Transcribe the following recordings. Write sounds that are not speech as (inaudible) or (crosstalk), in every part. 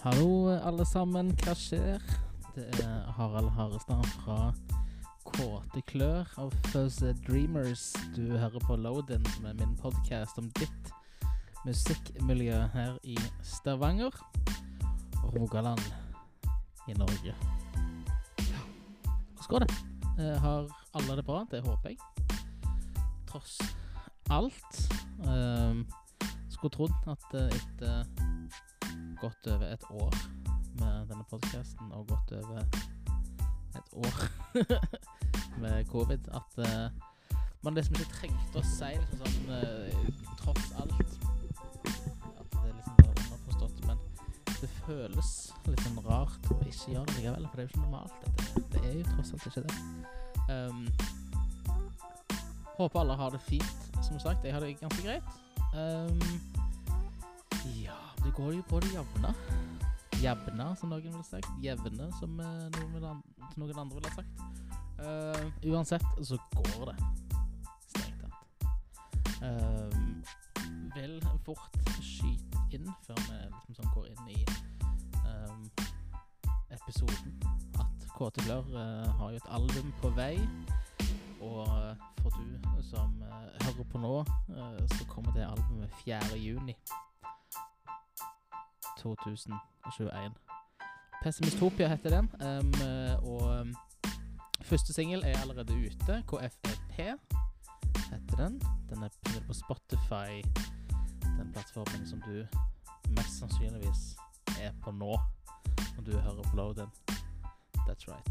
Hallo, alle sammen. Hva skjer? Det er Harald Harestad fra Kåte klør av Fuzz Dreamers. Du hører på Load-In, som er min podkast om ditt musikkmiljø her i Stavanger og Rogaland i Norge. Ja. Hvordan går det? Eh, har alle det bra? Det håper jeg. Tross alt. Um, skulle trodd at uh, etter godt over et år med denne podkasten, og godt over et år (laughs) med covid, at uh, man liksom ikke trengte å si liksom sånn uh, tross alt. At det liksom var underforstått. Men det føles litt sånn rart å ikke gjøre det likevel, for det er jo ikke normalt. Dette. Det er jo tross alt ikke det. Um, håper alle har det fint, som sagt. Jeg har det ganske greit. Um, ja, det går jo på det jevne. Jevne, som noen ville sagt. Jevne, som, uh, noen, vil an som noen andre ville sagt. Uh, uansett så går det. Strengt tatt. Uh, vil fort skyte inn før vi liksom sånn går inn i um, episoden at KT Blør uh, har jo et album på vei. Og for du som hører på nå, så kommer det albumet 4. juni 2021. Pessimistopia heter den. Um, og um, første singel er allerede ute. KFEP heter den. Den er på Spotify, den plattformen som du mest sannsynligvis er på nå når du hører på Loaden. That's right.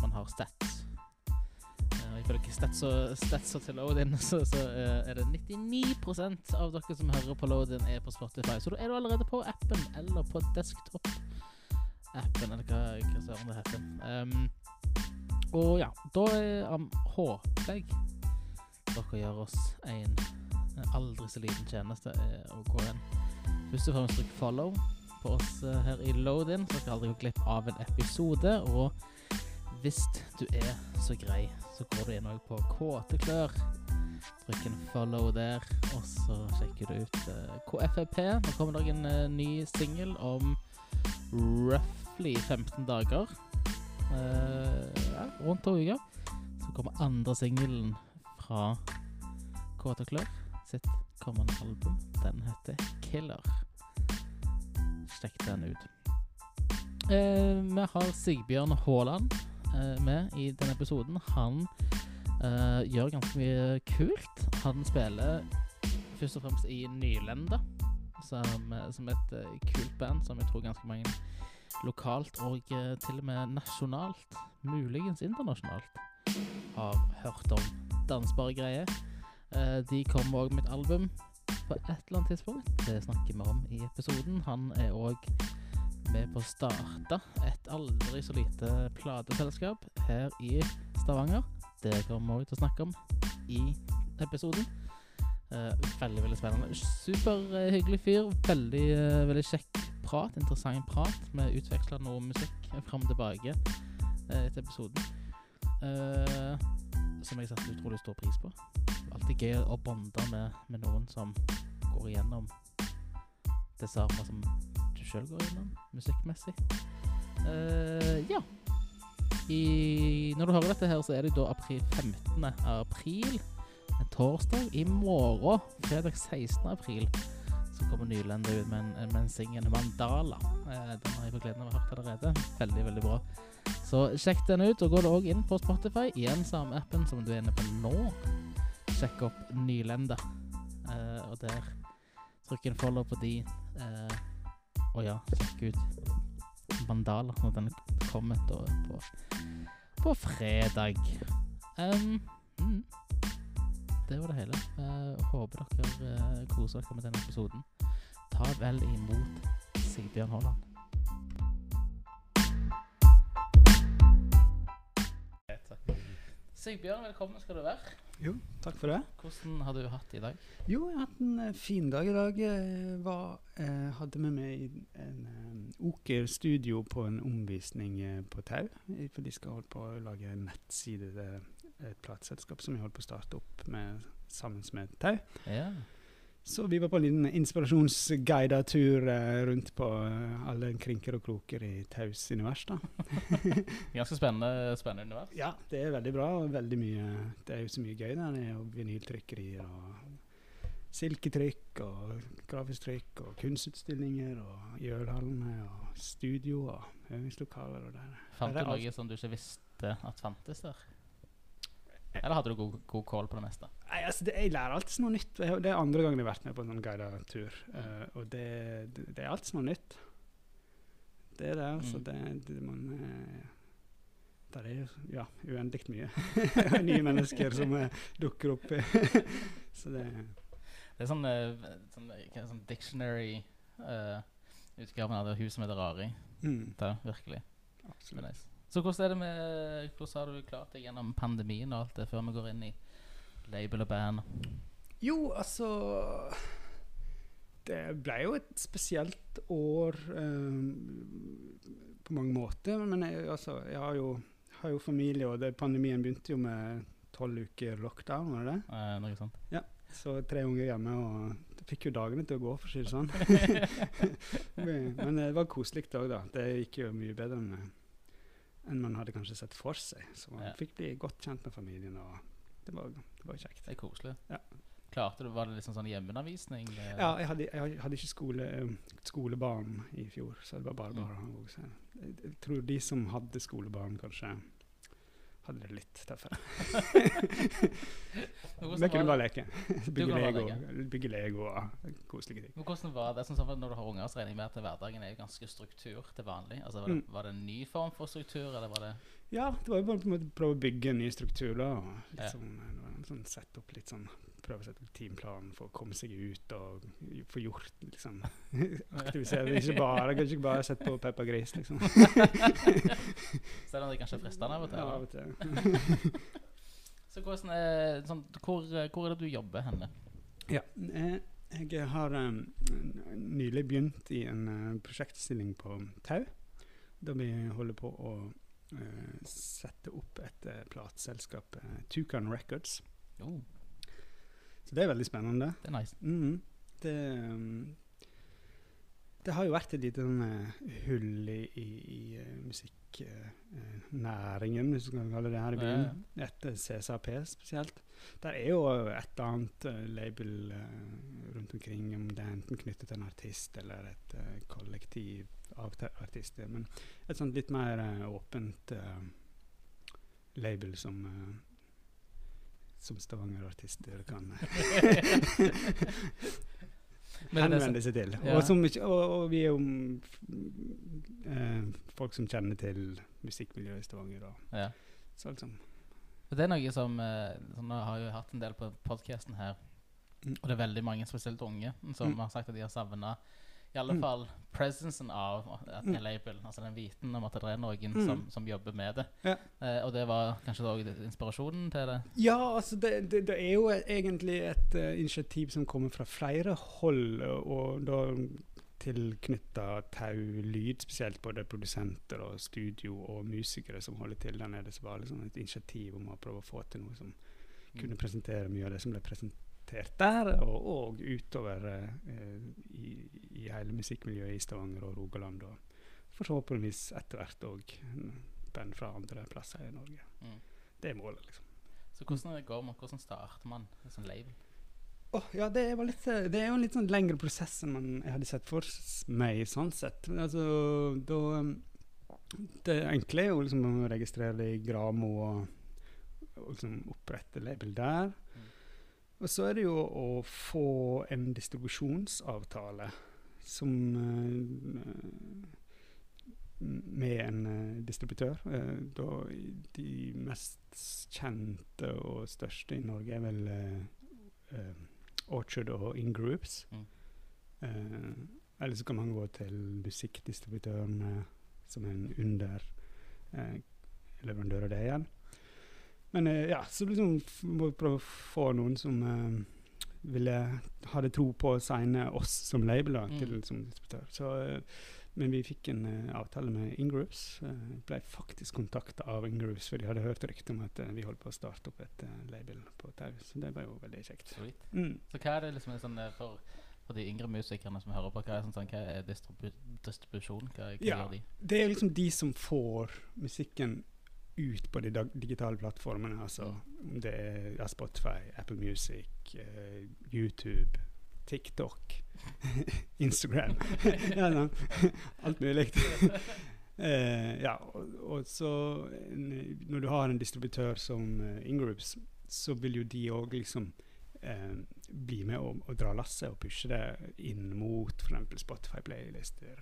Man har stats. Ifølge stats og, stats og til Loadin (laughs) så, så uh, er det 99% av dere som hører på Loadin, er på Spotify. Så da er du allerede på appen eller på desktop-appen, eller hva, hva søren det heter. Um, og ja, da um, håper jeg dere gjør oss en aldri så liten tjeneste uh, å gå inn. Først og fremst trykk follow på oss her i Loadin, så dere aldri går glipp av en episode. Og hvis du er så grei, så går du inn på Kåteklør. Trykk en follow der, og så sjekker du ut uh, KFP. Nå kommer det en uh, ny singel om roughly 15 dager. Uh, ja, rundt to uker. Så kommer andre singelen fra Kåteklør sitt kommende album. Den heter Killer. Sjekk den ut. vi har Sigbjørn Haaland med i denne episoden. Han uh, gjør ganske mye kult. Han spiller først og fremst i Nylenda, som, som et uh, kult band som jeg tror ganske mange lokalt og uh, til og med nasjonalt, muligens internasjonalt, har hørt om. Dansbare greier. de kommer òg med et album på et eller annet tidspunkt. Det snakker vi om i episoden. Han er òg med på å starte et aldri så lite plateselskap her i Stavanger. Det kommer vi til å snakke om i episoden. Uh, veldig veldig spennende. Superhyggelig uh, fyr. Veldig, uh, veldig kjekk prat. Interessant prat. Vi utveksla noe musikk fram og tilbake etter episoden. som jeg satte utrolig stor pris på. Alltid gøy å bonde med, med noen som går igjennom det samme som sjøl går innom, musikkmessig. Uh, ja. I, når du hører dette her, så er det da april 15. april. En torsdag. I morgen, fredag 16. april, så kommer Nylende ut med en, med en singel, 'Mandala'. Uh, den har jeg fått gleden av å ha hørt allerede. Veldig, veldig bra. Så sjekk den ut. Og går du òg inn på Spotify, igjen samme appen som du er inne på nå. Sjekk opp Nylende. Uh, og der trykk en follow på de. Uh, og ja, sjekk ut når den kommer da på, på fredag. Um, mm. Det var det hele. Uh, håper dere uh, koser dere med denne episoden. Ta vel imot Sigbjørn Haaland. Sigbjørn, velkommen skal du være. Jo, takk for det. Hvordan har du hatt det i dag? Jo, jeg har hatt en uh, fin dag i dag. Jeg var, uh, hadde med meg en um, Oker studio på en omvisning uh, på Tau. For de skal holde på å lage en nettside til et plateselskap som vi holder på å starte opp med, sammen med Tau. Ja. Så vi var på en liten inspirasjonsguidet tur eh, rundt på eh, alle krinker og kroker i Taus univers. da. (laughs) Ganske spennende, spennende univers. Ja, det er veldig bra. og veldig mye, Det er jo så mye gøy der. Det er jo vinyltrykkerier og silketrykk og grafisk trykk og kunstutstillinger og i ølhallene og studio og øvingslokaler. og der. Fant du noe som du ikke visste at fantes der? Eller hadde du god, god kål på det meste? Nei, altså det, Jeg lærer alltid noe nytt. Det er andre gangen jeg har vært med på en sånn guidet tur. Uh, og det, det, det er alltid noe nytt. Det er det. altså. Mm. Det, det man eh, Der er jo ja, uendelig mye (laughs) nye mennesker som eh, dukker opp. (laughs) Så det Det er sånn, sånn, sånn dictionary uh, utgaven av det huset med det rare i. mm, Det virkelig. Absolutt. Så hvordan er det med Hvordan har du klart deg gjennom pandemien og alt det før vi går inn i label og band? Jo, altså Det ble jo et spesielt år eh, på mange måter. Men jeg, altså, jeg har jo, har jo familie, og det, pandemien begynte jo med tolv uker lockdown, var det det? Eh, noe sånt. Så tre unger hjemme, og det fikk jo dagene til å gå, for å si det sånn. (laughs) (laughs) Men det var koselig òg, da. Det gikk jo mye bedre enn, enn man hadde kanskje sett for seg. Så man Ja. fikk bli godt kjent med familien, og det var, det var kjekt. Det er koselig. Ja. Klarte du, Var det liksom sånn hjemmeundervisning? Ja, jeg hadde, jeg hadde ikke skole, eh, skolebarn i fjor, så det var bare Mm. han å jeg, jeg tror de som hadde skolebarn, kanskje hadde det litt tøffere. (laughs) Vi kunne bare leke. Bygge Lego, bygge Lego og koselige ting. Men hvordan var det? Sånn som Når du har unger, så regner jeg med at hverdagen er jo ganske struktur til vanlig. Altså, var, det, Mm. var det en ny form for struktur, eller var det Ja, det var jo bare på en måte prøve å bygge en ny struktur. da, og litt Ja. sånn, eh, det var en sånn sette opp litt sånn Prøve å sette opp teamplanen for å komme seg ut og få gjort liksom (laughs) Aktivisere. Ikke bare, kan ikke bare sette på Peppa Gris, liksom. (laughs) Selv om det kanskje er fristende av og til? Ja, av og til. (laughs) Så hvordan er, sånn, hvor, hvor er det du jobber henne? Ja, eh, jeg har um, nylig begynt i en uh, prosjektstilling på Tau. Da vi holder på å uh, sette opp et uh, plateselskap, uh, Tukan Records. Jo, Så det er veldig spennende. det er nice. Mm, Det, um, det har jo vært et lite sånn, eh, hull i, i, i uh, musikknæringen, hvis du kan kalle det her i byen. Etter CSAP spesielt. Der er jo et annet eh, label eh, rundt omkring, om det er enten knyttet til en artist eller et eh, kollektiv av artister. Men et sånt litt mer eh, åpent eh, label som eh, som Stavanger-artister kan er henvende seg til. Ja. Og, som, og, og vi er jo eh, folk som kjenner til musikkmiljøet i Stavanger. Og, Ja. så liksom Det er noe som eh, Nå har jeg jo hatt en del på podkasten her, Mm. og det er veldig mange, spesielt unge, som Mm. har sagt at de har savna i alle Mm. fall presensen av Mm. en label, altså den viten om at det er noen Mm. som, som jobber med det. Ja. Eh, og det var kanskje òg inspirasjonen til det? Ja, altså det, det, det er jo egentlig et uh, initiativ som kommer fra flere hold, og da tilknytta Tau Lyd, spesielt både produsenter og studio og musikere som holder til der nede. Så var det liksom et initiativ om å prøve å få til noe som kunne presentere mye av det som ble presentert der, og, og utover eh, i, i hele musikkmiljøet i Stavanger og Rogaland. Og forhåpentligvis etter hvert òg band fra andre plasser i Norge. Mm. Det er målet, liksom. Så hvordan det går man, hvordan starter man et sånn label? Oh, ja, det, var litt, eh, det er jo en litt sånn lengre prosess enn man, hadde sett for meg, sånn sett. Altså, da um, Det enkle er jo liksom å registrere det i Gramo og, og liksom opprette label der. Og så er det jo å få en distribusjonsavtale som eh, med en eh, distributør. Eh, da de mest kjente og største i Norge er vel Orchard og In Groups. Mm. Eller så kan man gå til musikkdistributøren som er en under leverandør av det igjen. Men eh, ja, så liksom må vi prøve å få noen som uh, ville hadde tro på å signe oss som label da, Mm. til som distributør. Så uh, Men vi fikk en uh, avtale med Ingrooves. Uh, ble faktisk kontakta av Ingrooves, for de hadde hørt rykte om at vi holdt på å starte opp et label på Tau. Så det var jo veldig kjekt. Mm. Så hva er det liksom sånn for, for de yngre musikerne som hører på, hva er, sånn, sånn, hva er distribu distribusjon? Hva, hva Ja. de? Det er liksom de som får musikken ut på de digitale plattformene. Altså om det er Spotify, Apple Music, uh, YouTube, TikTok, (laughs) Instagram. (laughs) Alt mulig. Uh, (laughs) ja, og, og så Når du har en distributør som uh, Ingroups, så vil jo de òg liksom uh, bli med og, og dra lasset og pushe det inn mot f.eks. Spotify-playlister.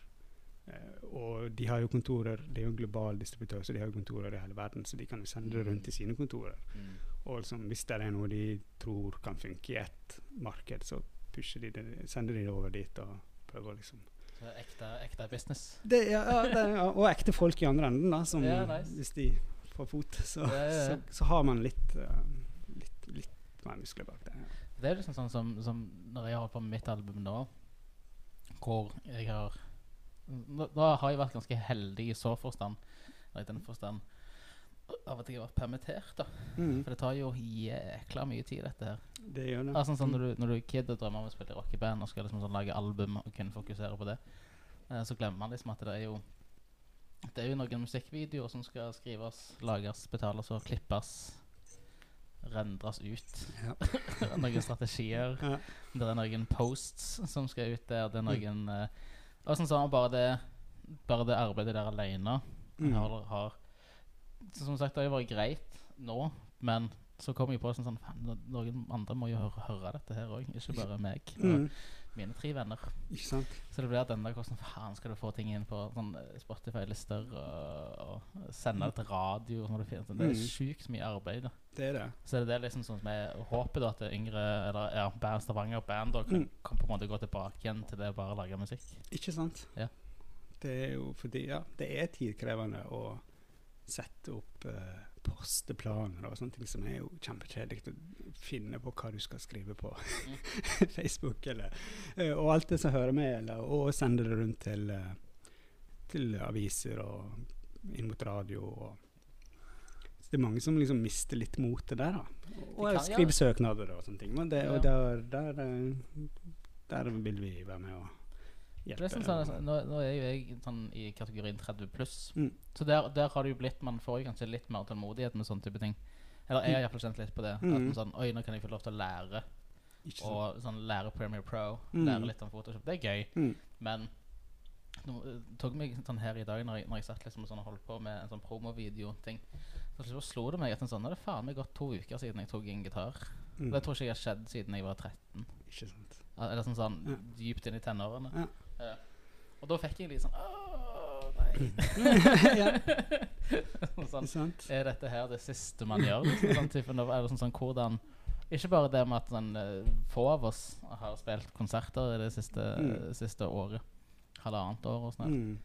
Eh, og de har jo kontorer, det er jo en global distributør, så de har jo kontorer i hele verden, så de kan jo sende det rundt til sine kontorer. Mm. Og liksom, hvis det er noe de tror kan funke i ett marked, så de det, sender de det over dit og prøver å liksom Så det er ekte, ekte business. det, ja, det, ja, Og ekte folk i andre enden, da. Som, Ja, nice. Hvis de får fot, så, så, så har man litt, uh, litt, litt mer muskler bak det. Ja. Det er liksom sånn som, som når jeg har på mitt album nå, hvor jeg har Da, da har jeg vært ganske heldig i så forstand, i den forstand av at jeg har vært permittert, da. Mm, For det tar jo jækla mye tid, dette her. det gjør det. Altså, sånn, når, du, når du er kid og drømmer om å spille i rockeband og skal liksom sånn lage album og kun fokusere på det, eh, så glemmer man liksom at det er jo Det er jo noen musikkvideoer som skal skrives, lages, betales og klippes. Rendres ut. Ja. (laughs) noen strategier. Ja. Det er noen posts som skal ut der. Det er noen eh, Og sånn sånn bare det Bare det arbeidet der alene Mm. har, har Som sagt, det har jo vært greit nå, men så kom jeg på sånn, sånn Noen andre må jo høre, høre dette her òg, ikke bare meg og Mm, mine tre venner. ikke sant? Så det blir at den der hvordan faen skal du få ting inn på sånn eh, Spotify-lister og, og sende det til radio? Sånn, det finnes- det er Mm. sjukt mye arbeid. da Det er det. så det er liksom sånn som jeg håper da at yngre Eller ja, band Stavanger Band da kan, Mm. kan på en måte gå tilbake igjen til det å bare lage musikk. Ikke sant? Ja. Det er jo fordi Ja, det er tidkrevende å sette opp eh, posteplaner og sånne ting som er jo kjempekjedelig å finne på hva du skal skrive på (laughs) Facebook, eller eh, Og alt det som hører med, eller og sende det rundt til, eh, til aviser og inn mot radio og så det er mange som liksom mister litt motet der, da. Og kan- ja. søknader og sånne ting. Men det, og der, der, eh, der vil vi være med og hjelpe. sånn, sånn, nå, nå er jo jeg sånn i kategorien 30 pluss, Mm. så der, der har det jo blitt Man får jo kanskje litt mer tålmodighet med sånne type ting. Eller jeg har iallfall kjent litt på det. Mm. At sånn Oi, nå kan jeg få lov til å lære. Og sånn lære Premiere Pro. Mm. Lære litt om Photoshop. Det er gøy. Mm. Men det eh, tok meg sånn her i dag når jeg, når jeg satt liksom og sånn holdt på med en sånn promovideo-ting. Så så slo det meg at en sånn, nå er det faen meg gått to uker siden jeg tok en gitar. Mm. Det tror ikke jeg har skjedd siden jeg var 13. Ikke sant. Eller sånn sånn Ja. dypt inn i tenårene. Ja. Ja. Og da fikk jeg litt sånn Åh, nei. (laughs) sånn, sant? er dette her det siste man gjør? Liksom, sånn, typen av, eller sånn, sånn, hvordan Ikke bare det med at sånn, eh, få av oss har spilt konserter i det siste, Mm. siste året. Halvannet år og sånn. Mm.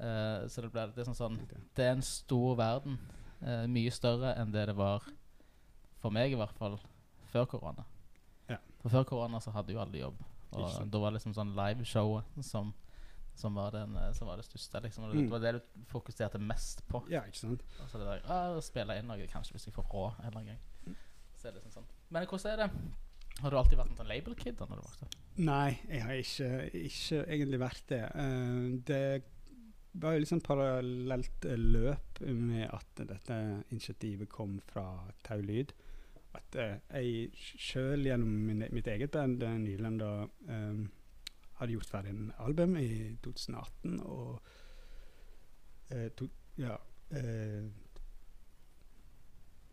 Uh, så det, ble, det er sånn sånn Det er en stor verden. Uh, mye større enn det det var for meg, i hvert fall, før korona. Ja. For før korona så hadde jo alle jobb. Og da var det liksom sånn liveshowet som, som, var den, eh, som var det største. Liksom. Og det, Mm. var det du fokuserte mest på. ja, ikke sant. Altså det der, ah, Spille inn noe kanskje hvis jeg får råd en eller annen gang. Mm. Så er det liksom sånn. Men hvordan er det? Har du alltid vært en sånn label-kid da når du vokste opp? Nei, jeg har ikke, ikke egentlig vært det. Uh, det var jo liksom parallelt løp med at dette initiativet kom fra Tau Lyd. At eh, jeg sjøl gjennom min, mitt eget band nylig da um, hadde gjort ferdig en album i 2018, og eh, to, Ja.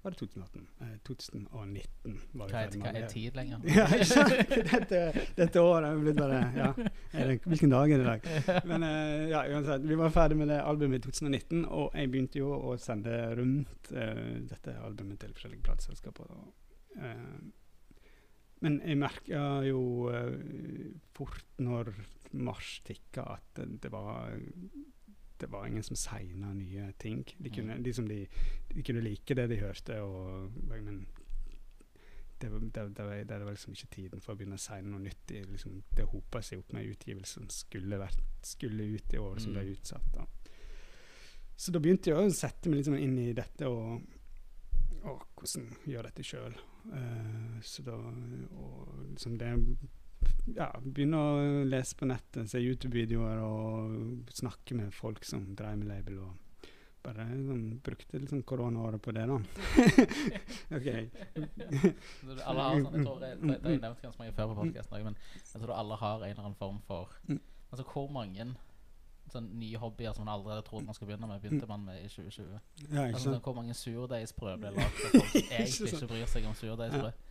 Var det 2018? Eh, 2019 var Hva hva er tid lenger? (laughs) Ja, ikke? Dette, dette året er blitt bare Ja, er det, hvilken dag er det i dag? (laughs) Men eh, ja, uansett, vi var ferdig med det albumet i 2019, og jeg begynte jo å sende rundt eh, dette albumet til forskjellige plateselskaper. eh, men jeg merka jo eh, fort når mars tikka, at det, det var det var ingen som signa nye ting. De kunne, de, de, de kunne like det de hørte, og, men det, det, det, var- det var liksom ikke tiden for å begynne å segne noe nytt. I, liksom, det hopa seg opp med utgivelser som skulle, vært, skulle ut i år, som ble Mm. utsatt. Da. Så da begynte jeg å sette meg liksom inn i dette og, og hvordan gjøre dette sjøl. så da og liksom det ja, begynne å lese på nettet, se YouTube-videoer og snakke med folk som drev med label. og bare liksom, brukte liksom koronaåret på det, da. (laughs) OK. Alle har sånn, jeg tror det, det jeg nevnt ganske mange før på podcasten men jeg tror alle har en eller annen form for Mm. Altså hvor mange sånn nye hobbyer som man allerede trodde man skulle begynne med, begynte man med i 2020? Ja, Altså, sånn, hvor mange surdeigsbrød ble lagd av folk som (laughs) egentlig ikke bryr seg om surdeigsbrød?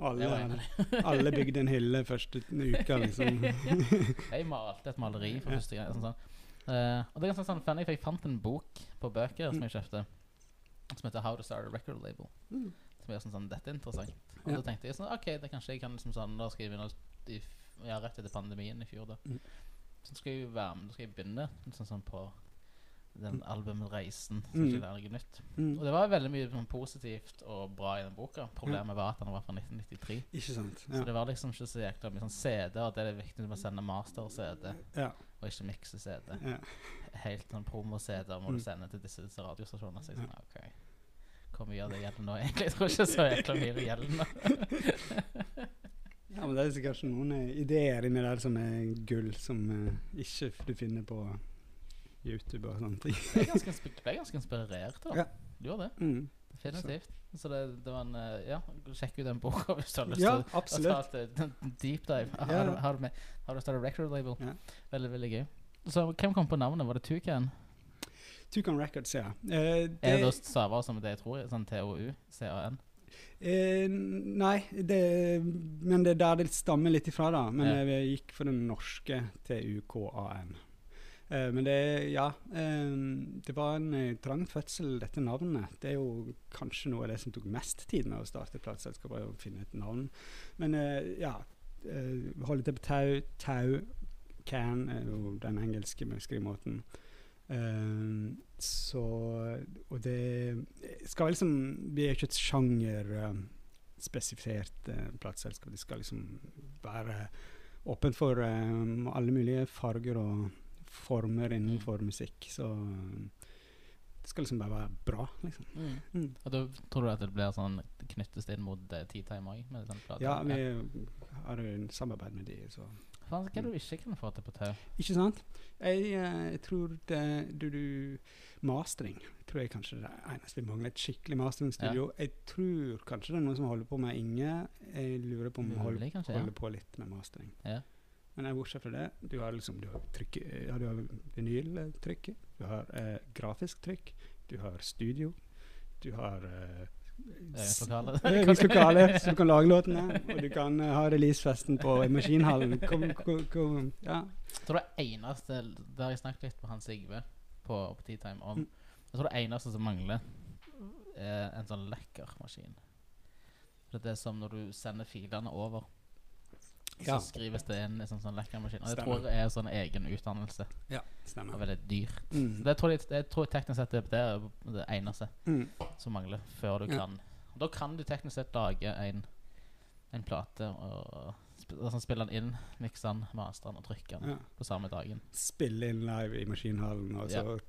Alle, (laughs) (laughs) alle bygde en hylle første uka, liksom. (laughs) Jeg malte et maleri for første gang. Sånn, sånn. Uh, og det er ganske sånn funny, for jeg fant en bok på bøker som jeg kjøpte, som heter How to Start a Record Label. Mm. Som er sånn, sånn Dette er interessant. Og Ja. da tenkte jeg sånn OK, det kanskje jeg kan liksom sånn Da skal jeg begynne i, Ja, rett etter pandemien i fjor, da. Mm. Så skal jeg være med Da skal jeg begynne sånn, sånn på den albumet 'Reisen'. Så Mm. skal jeg lære noe. Og Mm. det var veldig mye sånn, positivt og bra i den boka. Problemet var at den var fra 1993. Ikke sant? Så det var liksom ikke så jækla mye sånn CD, og det er viktig å sende master-CD, ja. og ikke mikse-CD. ja. Helt sånn promo-CD må du Mm. sende til disse, disse radiostasjonene. Så jeg sånn, ok, hvor mye av det gjelder nå (laughs) egentlig? Jeg tror ikke så jækla mye det gjelder nå. (laughs) Ja, men det er kanskje noen eh, ideer inni der som er gull, som uh, ikke du finner på YouTube og sånne ting. Du ble ganske, ble ganske inspirert da. Ja. Du gjorde det, Mm. definitivt. Så det, det var en, eh, ja, sjekk ut den boka hvis du har lyst Ja, til å- ta et eh, deep dive. Har, Ja. du, har, du med, har du startet record label? Ja. Veldig, veldig gøy. Så hvem kom på navnet? Var det Tukan? Tukan Records, ja. Eh, det, Er det da staver som det jeg tror? Sånn T-O-U-C-A-N? eh, nei, det, men det er der det stammer litt ifra, da. Men Ja. jeg gikk for den norske T-U-K-A-N. Eh, men det, ja eh, Det var en eh, trang fødsel, dette navnet. Det er jo kanskje noe av det som tok mest tid med å starte plateselskapet, å finne et navn. Men ja. Uh, holde til på tau. Tau can er jo den engelske skrivemåten. Eh, så Og det skal liksom Vi er ikke et sjangerspesifisert uh, plateselskap. Det skal liksom være åpent for eh, alle mulige farger og former innenfor musikk. Så eh, det skal liksom bare være bra, liksom. Mm. Og da tror du at det blir sånn knyttes inn mot uh, Tea Time òg? Ja, vi har jo en samarbeid med de, så Faen, hva er det du ikke kan få til på tau? Ikke sant? Jeg, jeg tror det du, du Mastering tror jeg kanskje det er eneste vi mangler. Et skikkelig masteringsstudio. Jeg tror kanskje det er noen som holder på med Inge. Jeg lurer på om de holder, Ja. holder på litt med mastering. Ja. Men eh, bortsett fra det, du har liksom du har, trykk, ja, du har vinyltrykket, du har eh, grafisk trykk, du har studio, du har eh, Øvingslokale, så du kan lage låtene. Og du kan eh, ha releasefesten på Maskinhallen. Kom, kom, kom, ja. Jeg tror det eneste Det har jeg snakket litt med Hans Sigve på, på T-Time om. Jeg tror det eneste som mangler, er en sånn lekkermaskin. maskin. Det er som når du sender filene over, Ja. så skrives det inn i sånn, sånn lekkermaskin. Og det tror jeg er sånn egen utdannelse. ja, Og stemmer. veldig dyrt. Mm. Så det tror jeg, jeg tror teknisk sett det er det eneste Mm. som mangler før du Ja. kan Da kan du teknisk sett lage en, en plate og altså spille den inn, mikse den, mastre den og trykke den Ja. på samme dagen. Spille inn live i Maskinhallen, og så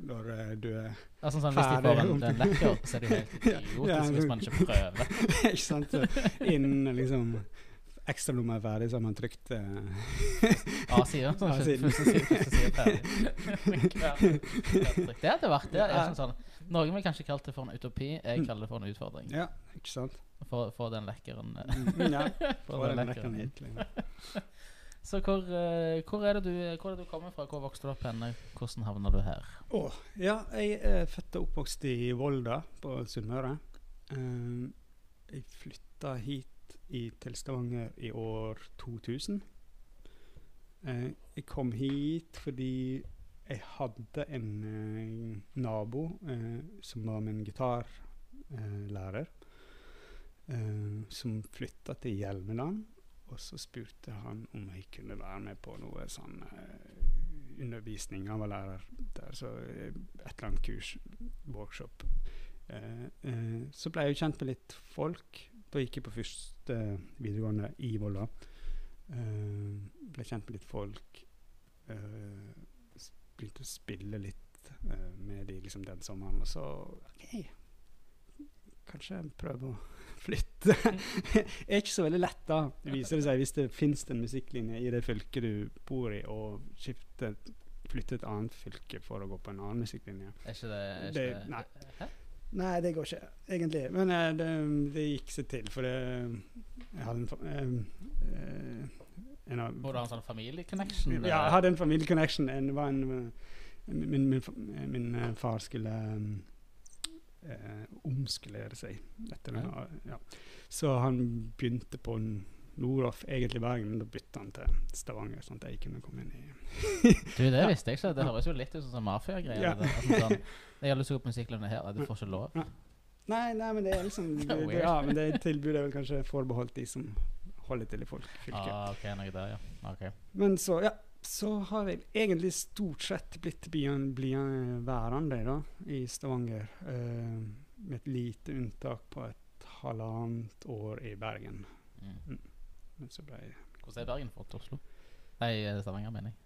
når eh, du er Altså, sånn, hvis de får en, (laughs) en lekker, så er det jo helt idiotisk Ja, hvis man ikke prøver. (laughs) Ikke sant? Innen liksom ekstranummer er ferdig, så har man trykt uh, A-sida. (laughs) Ferdig. Hver- (laughs) det hadde vært det. Er sånn, sånn. Noen vil kanskje kalt det for en utopi. Jeg Mm. kaller det for en utfordring. Ja, ikke sant? For, for den lekkeren. eh, Mm, ja. (laughs) For den den lekkeren. Liksom. Så hvor, uh, hvor, er det du, hvor er det du kommer fra? Hvor vokste du opp henne? Hvordan havna du her? Oh, ja, jeg er født og oppvokst i Volda på Sunnmøre. Uh, jeg flytta hit i, til Stavanger i år 2000. Eh, jeg kom hit fordi jeg hadde en eh, nabo eh, som var min gitarlærer, eh, som flytta til Hjelmeland. Og så spurte han om jeg kunne være med på noe sånn eh, undervisning. Han var lærer der, så eh, et eller annet kurs, workshop. Så ble jeg jo kjent med litt folk Da gikk jeg på første videregående i Volda. Uh, ble kjent med litt folk. Uh, begynte å spille litt uh, med de liksom den sommeren. Og så OK, kanskje prøve å (laughs) flytte. det (laughs) er ikke så veldig lett, da. Viser det seg hvis det fins en musikklinje i det fylket du bor i, og skifte, flytte et annet fylke for å gå på en annen musikklinje. Er ikke det, er ikke Det- det nei. Hæ? Nei, det går ikke, egentlig. Men eh, det, det gikk seg til, for det Jeg hadde en eh, en av, Må du ha en sånn familieconnection? Ja, jeg hadde en familieconnection. En, det var en, eh, min, min, min eh, far skulle eh, eh, omskulere seg etter den. Ja. Så han begynte på Noroff, egentlig Bergen, men da bytta han til Stavanger, sånn at jeg kunne komme inn i Du, det (laughs) visste jeg ikke. Det høres jo litt ut som sånn mafiagreier. Ja. sånn, jeg har lyst til å gå på musikklinje her. Du får ikke lov. Nei, nei, men det er liksom (laughs) Det det. Ja, men det tilbudet er vel kanskje forbeholdt de som holder til i folkfylket. Ah, ok, noe der, ja. Ok. Men så, ja, så har jeg egentlig stort sett blitt værende da, i Stavanger. Uh, med et lite unntak på et halvannet år i Bergen. Mm. Men så ble jeg Hvordan er Bergen fra til Oslo? Nei, eh, Stavanger, mener jeg.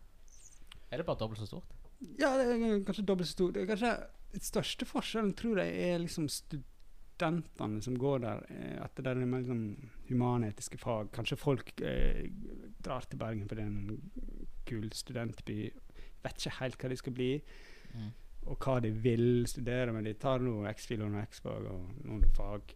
Er det bare dobbelt så stort? Ja, det er kanskje dobbelt så stort. Det er kanskje den største forskjellen, tror jeg, er liksom studentene som går der. eh, At det er mer liksom humanetiske fag. Kanskje folk eh, drar til Bergen fordi det er en kul studentby. Vet ikke helt hva de skal bli, Mm. og hva de vil studere, men de tar noe X-fil og noe X-fag og noen fag.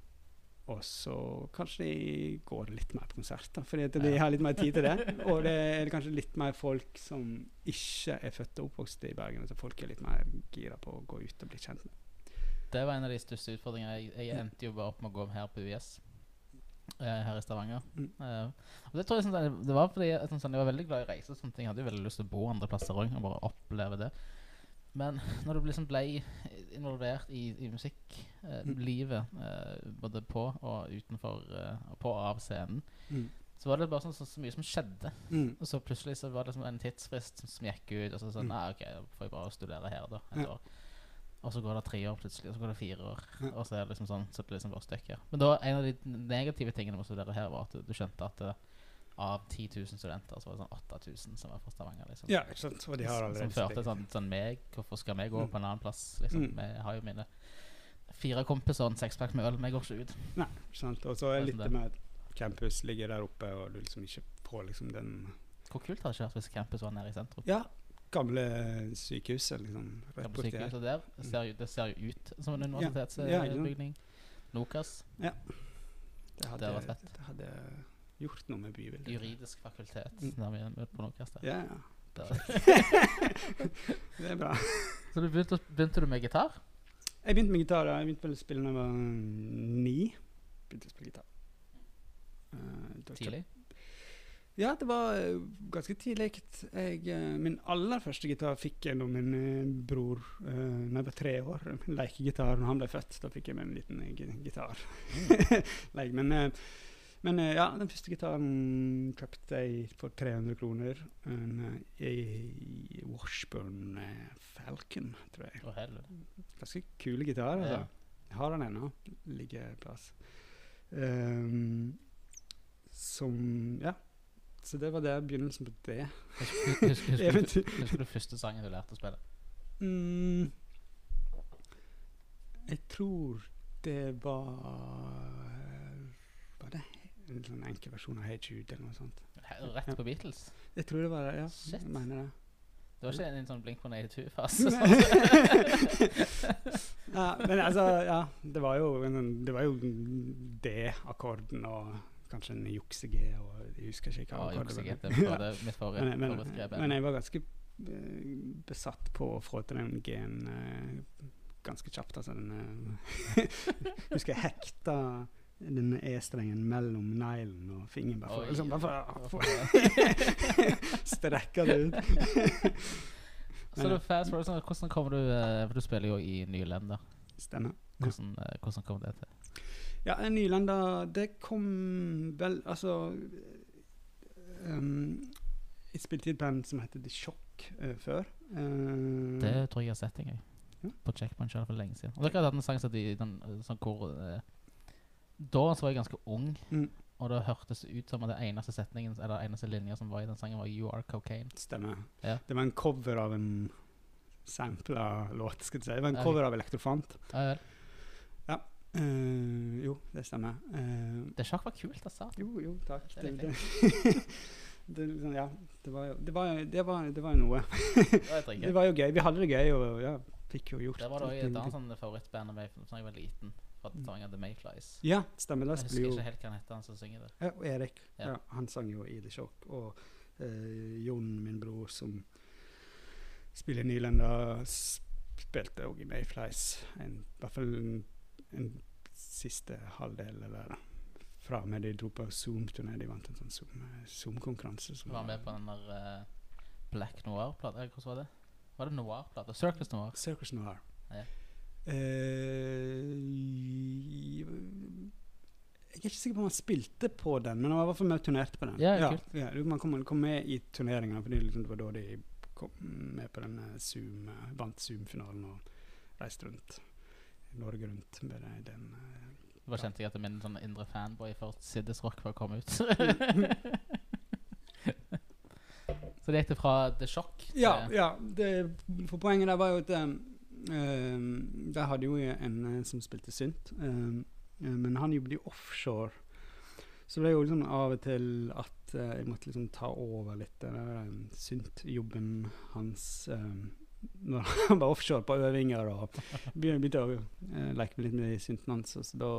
Og så kanskje de går litt mer på da, fordi at de har litt mer tid til det. (laughs) Og det er kanskje litt mer folk som ikke er født og oppvokst i Bergen. Så folk er litt mer gira på å gå ut og bli kjent med. Det var en av de største utfordringene. Jeg, jeg endte jo bare opp med å gå her på UiS. eh, her i Stavanger. Mm. Uh, og det tror jeg sånn, Det var fordi at, sånn, jeg var veldig glad i reise. og sånne ting. Jeg hadde jo veldig lyst til å bo andre plasser òg og bare oppleve det. Men (laughs) når du liksom ble involvert i, i musikklivet, eh, både på og utenfor eh, og på og av scenen, Mm. så var det bare sånn, så, så mye som skjedde. Mm. Og så plutselig så var det liksom en tidsfrist som gikk ut, og så sånn Mm. Nei, OK, da får jeg bare studere her, da. Et Ja. år. Og så går det tre år plutselig, og så går det fire år. Ja. Og så er det liksom sånn Så det liksom bare stykker. her. Men da en av de negative tingene med å studere her, var at du, du skjønte at eh, av 10 000 studenter, så var det sånn 8000 som var fra Stavanger. liksom Ja, ikke sant. Og de har som allerede førte steget. sånn, sånn meg Hvorfor skal vi gå Mm. på en annen plass? Liksom Mm. Vi har jo mine fire kompiser og en sekspakk med øl. Vi går ikke ut. Nei, ikke sant. Og så er Det litt det med at campus ligger der oppe, og du liksom ikke får liksom den Hvor kult hadde det ikke vært hvis campus var nede i sentrum? Ja, gamle sykehuset, liksom. Gamle sykehuset der ser jo, Det ser jo ut som en Ja, ja, universitetsbygning. Nokas. Ja. Det hadde, hadde vært fett. det hadde gjort noe med bybildet. Juridisk fakultet Mm. vi er på Nokas. Der. Ja, ja. Det er (laughs) bra. (laughs) Så du begynte, begynte du med gitar? Jeg begynte med gitar. ja. Jeg begynte å spille da jeg var ni. Begynte å spille gitar. Uh, Tidlig? Ja, det var eh, ganske tidlig. Jeg, eh, min aller første gitar fikk jeg da min bror uh, når jeg var tre år. (laughs) Lekegitar når han ble født. Da fikk jeg meg en liten gi- gitar. Leik, men eh, men eh, ja, den første gitaren kjøpte jeg for 300 kroner. En eh, Washburn eh, Falcon, tror jeg. Oh. Ganske kule gitar. Altså. Ja. Jeg har den ennå. Ligger plass. Um, som Ja. Så det var der begynnelsen på det. Husker, husker, husker, du første sangen du lærte å spille? Mm, jeg tror det var en sånn enkel versjon av Hey Jude eller noe sånt? Rett på Beatles? Jeg tror det var det, ja. Shit. Jeg mener det. Det var ikke en, en sånn Blink 182-fase? (laughs) ja, men altså, ja. Det var jo, sånn- det var jo D-akkorden og kanskje en jukse-G og jeg husker ikke hva ja, jukse det gitt. var. Det var det (laughs) mitt forrige men, men, men jeg var ganske eh, besatt på å få til den G-en eh, ganske kjapt. Altså den eh, (laughs) Husker jeg hekta denne E-strengen mellom neglen og fingeren. Bare for, liksom, bare for, (laughs) strekke det ut. (laughs) Så du fast forward, sånn, hvordan kommer du eh, For du spiller jo i Nylender. Stemmer. Hvordan, eh, hvordan kom det til? Ja, en Nylanda Det kom vel Altså um, Jeg spilte i et band som heter The Shock uh, før. Uh, Det tror jeg jeg har sett en gang. Ja. På Checkpoint selv for lenge siden. Og dere hadde hatt en sang som de, den, sånn hvor eh, Da så var jeg ganske ung, Mm. og det hørtes ut som at det eneste setningen Eller eneste linja som var i den sangen, var 'You Are Cocaine'. Stemmer. Ja. Det var en cover av en sampla låt, skal du si. Det var en cover av Elektrofant. Ja ja. Uh, jo, det stemmer. Uh, Det sjakk var kult, altså. jo, jo, takk. Det Det, det, (laughs) det, liksom, ja, det var jo det var, det var, det var noe. Det var (laughs) Det jo gøy. Vi hadde det gøy, og ja, fikk jo gjort Det var da et annet sånn favorittband av meg da jeg var liten. Fra Stavanger, The Mayflies. Ja, stemmer. Jeg husker ikke helt hva han heter, han som synger det. Ja, og Erik. Ja. Ja. han sang jo i The Shock. Og eh, Jon, min bror, som spiller nylender, spilte òg i Mayflies. En, I hvert fall en, en siste halvdel, eller fra og med de dro på Zoom-turné. De vant en sånn Zoom- Zoom-konkurranse. som Var med på den der uh, Black Noir-plata. Hvordan var det? Var det Noir-plata? Circus Noir. Circus Noir. Ja. Eh, jeg er ikke sikker på om han spilte på den, men han var i hvert fall med og turnerte på den. Ja, ja, ja, man kom, kom med i turneringa, fordi liksom det var da de kom med på denne Zoom, eh, vant Zoom-finalen og reiste rundt. Norge rundt med den. eh, kjente jeg at min sånn indre fanboy for Siddes Rock var kommet ut. (laughs) Så det gikk det fra The Shock Ja, ja det, for poenget der var jo at um, um, Der hadde jo en eh, som spilte synt, um, men han jobbet jo offshore. Så det ble jo liksom av og til at uh, jeg måtte liksom ta over litt den der synt-jobben hans um, når (laughs) han var offshore på øvinger og begynte, å uh, leke litt med synten hans. Så da,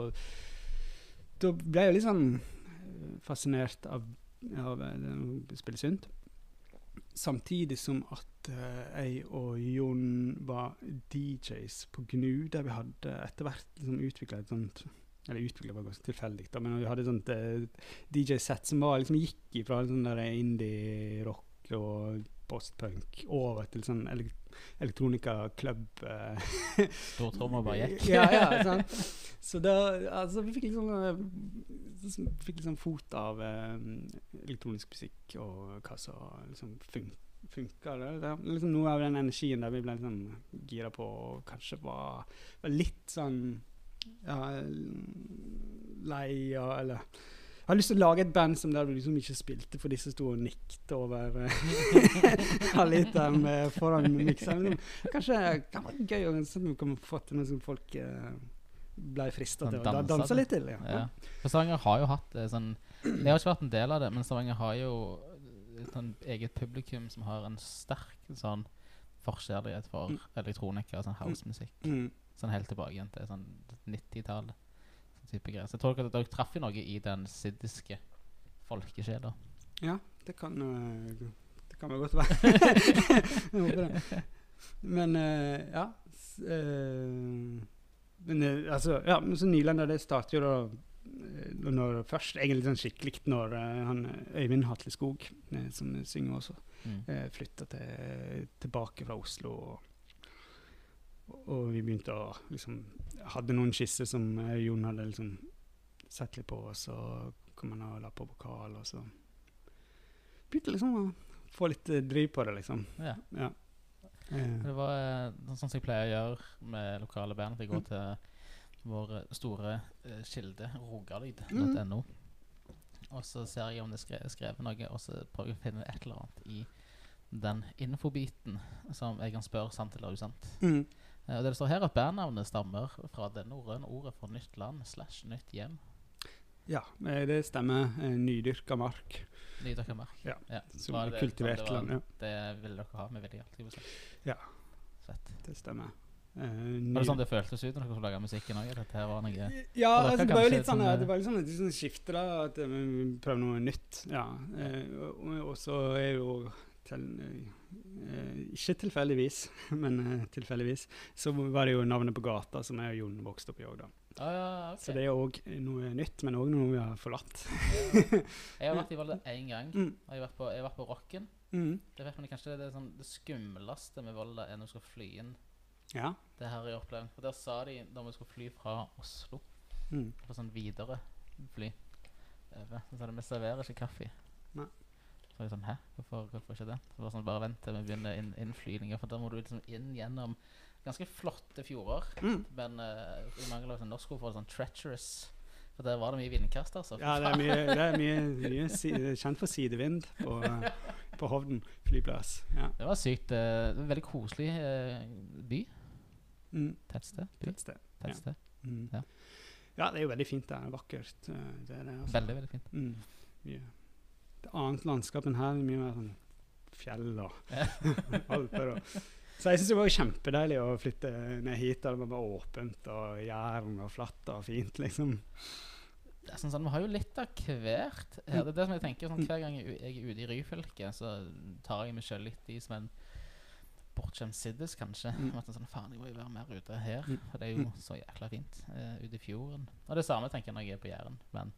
da ble jeg litt sånn fascinert av, av å spille synt. Samtidig som at eh, jeg og Jon var DJs på Gnu, der vi hadde etter hvert liksom utvikla et sånt Eller utvikla var ganske tilfeldig, da, men vi hadde et sånt eh, DJ-sett som var, liksom gikk ifra sånn indie-rock og postpunk over til sånn elektronikaklubb. elektronika-klubb. Eh, Stortromma bare gikk. (laughs) ja, ja, sant? Så da, altså, vi fikk liksom, fikk liksom fot av um, elektronisk musikk og hva som liksom fun funka. Liksom noe av den energien der vi ble liksom gira på og kanskje var, var litt sånn ja, lei av Eller jeg har lyst til å lage et band som der du liksom ikke spilte, for disse sto og nikket over eh, halvliteren eh, foran mikseren. Kanskje det kan være gøy å sånn kan få til noe som folk uh, ble frista til å da- danse danse litt til. Ja. Ja. For Stavanger har jo hatt det sånn Jeg har ikke vært en del av det, men Stavanger har jo et sånn eget publikum som har en sterk sånn forkjærlighet for Mm. elektronika og sånn housemusikk. Mm. Sånn helt tilbake igjen til sånn 90-tallet. Type greier. Så jeg tror at dere traff jo noe i den siddiske folkesjela. ja, det kan eh, Det kan vel godt være. (laughs) Jeg håper det. Men uh, ja eh, Men altså Ja, men så Nylender, det starter jo da når først egentlig sånn skikkelig når han Øyvind Hatle Skog, eh, som synger også, Mm. flytta til, tilbake fra Oslo. Og, og vi begynte å liksom Hadde noen skisser som eh, Jon hadde liksom sett litt på, og så kom han og la på vokal, og så begynte liksom å få litt eh, driv på det, liksom. Ja. Ja. Eh, Det var sånn som jeg pleier å gjøre med lokale band. At jeg går til vår store eh, kilde, rogalyd.no. Og så ser jeg om det er skre skrevet noe, og så prøver jeg å finne et eller annet i den infobiten som jeg kan spørre sant eller usant. mm. Eh, og det står her at bandnavnet stammer fra det norrøne ordet for nytt land slash nytt hjem. Ja, eh, det stemmer. Eh, nydyrka mark. Nydyrka mark. Ja, Ja. Som Var er det- kultivert det var- land. Ja, Det ville dere ha med jeg si. Ja. Fett. det stemmer. Uh, Var det sånn det føltes ut når dere skulle lage musikken òg? Dette her var noe Ja, altså, det var jo litt sånn eh, Det var litt sånn et sånn skifte, da. At vi prøver noe nytt. Ja. Uh, og, og så er jo til, eh, Ikke tilfeldigvis, (laughs) men eh, tilfeldigvis, så var det jo navnet på gata som jeg og Jon vokste opp i òg, da. Ah, ja, okay. Så det er òg noe nytt, men òg noe vi har forlatt. Jeg har vært i Volda én gang. Mm. Og jeg har vært på, jeg har vært på Rocken. Mm. Det vet man kanskje det er sånn, det skumleste med Volda er når du skal fly inn. Ja. Det her er opplevd. For der sa de da vi skulle fly fra Oslo Mm. på sånn videre fly over, så sa de vi serverer ikke kaffe. Nei. Så jeg sånn, hæ? Hvorfor, hvorfor ikke det? Så bare sånn, bare vent til vi begynner inn, innflyvninger, for da må du liksom inn gjennom ganske flotte fjorder. Mm. Men uh, i mangel av norsk ord for sånn treacherous. For der var det mye vindkast, altså. Ja, det er mye, det er mye, mye si, kjent for sidevind på, på Hovden flyplass. Ja. Det var sykt. Uh, veldig koselig uh, by. Mm. Tettsted. Tettsted. Tettsted. Ja. Mm. Ja. Ja. det er jo veldig fint der. Vakkert. eh, Det det, altså. Veldig, veldig fint. Mm. Mye. Det annet landskap enn her. Mye mer sånn fjell og (laughs) alper. Og. Så jeg syns det var kjempedeilig å flytte ned hit. Det var bare åpent og jern og flatt og fint, liksom. Det er sånn, sånn, Vi har jo litt av hvert. Det er det som jeg tenker sånn, Hver gang jeg jeg er ute i Ryfylke, så tar jeg meg sjøl litt i som en bortskjemt siddis, kanskje. Mm. At sånn, Faen, jeg må jo være mer ute her. Mm. For det er jo så jækla fint uh, ute i fjorden. Og det samme tenker jeg når jeg er på Jæren. Men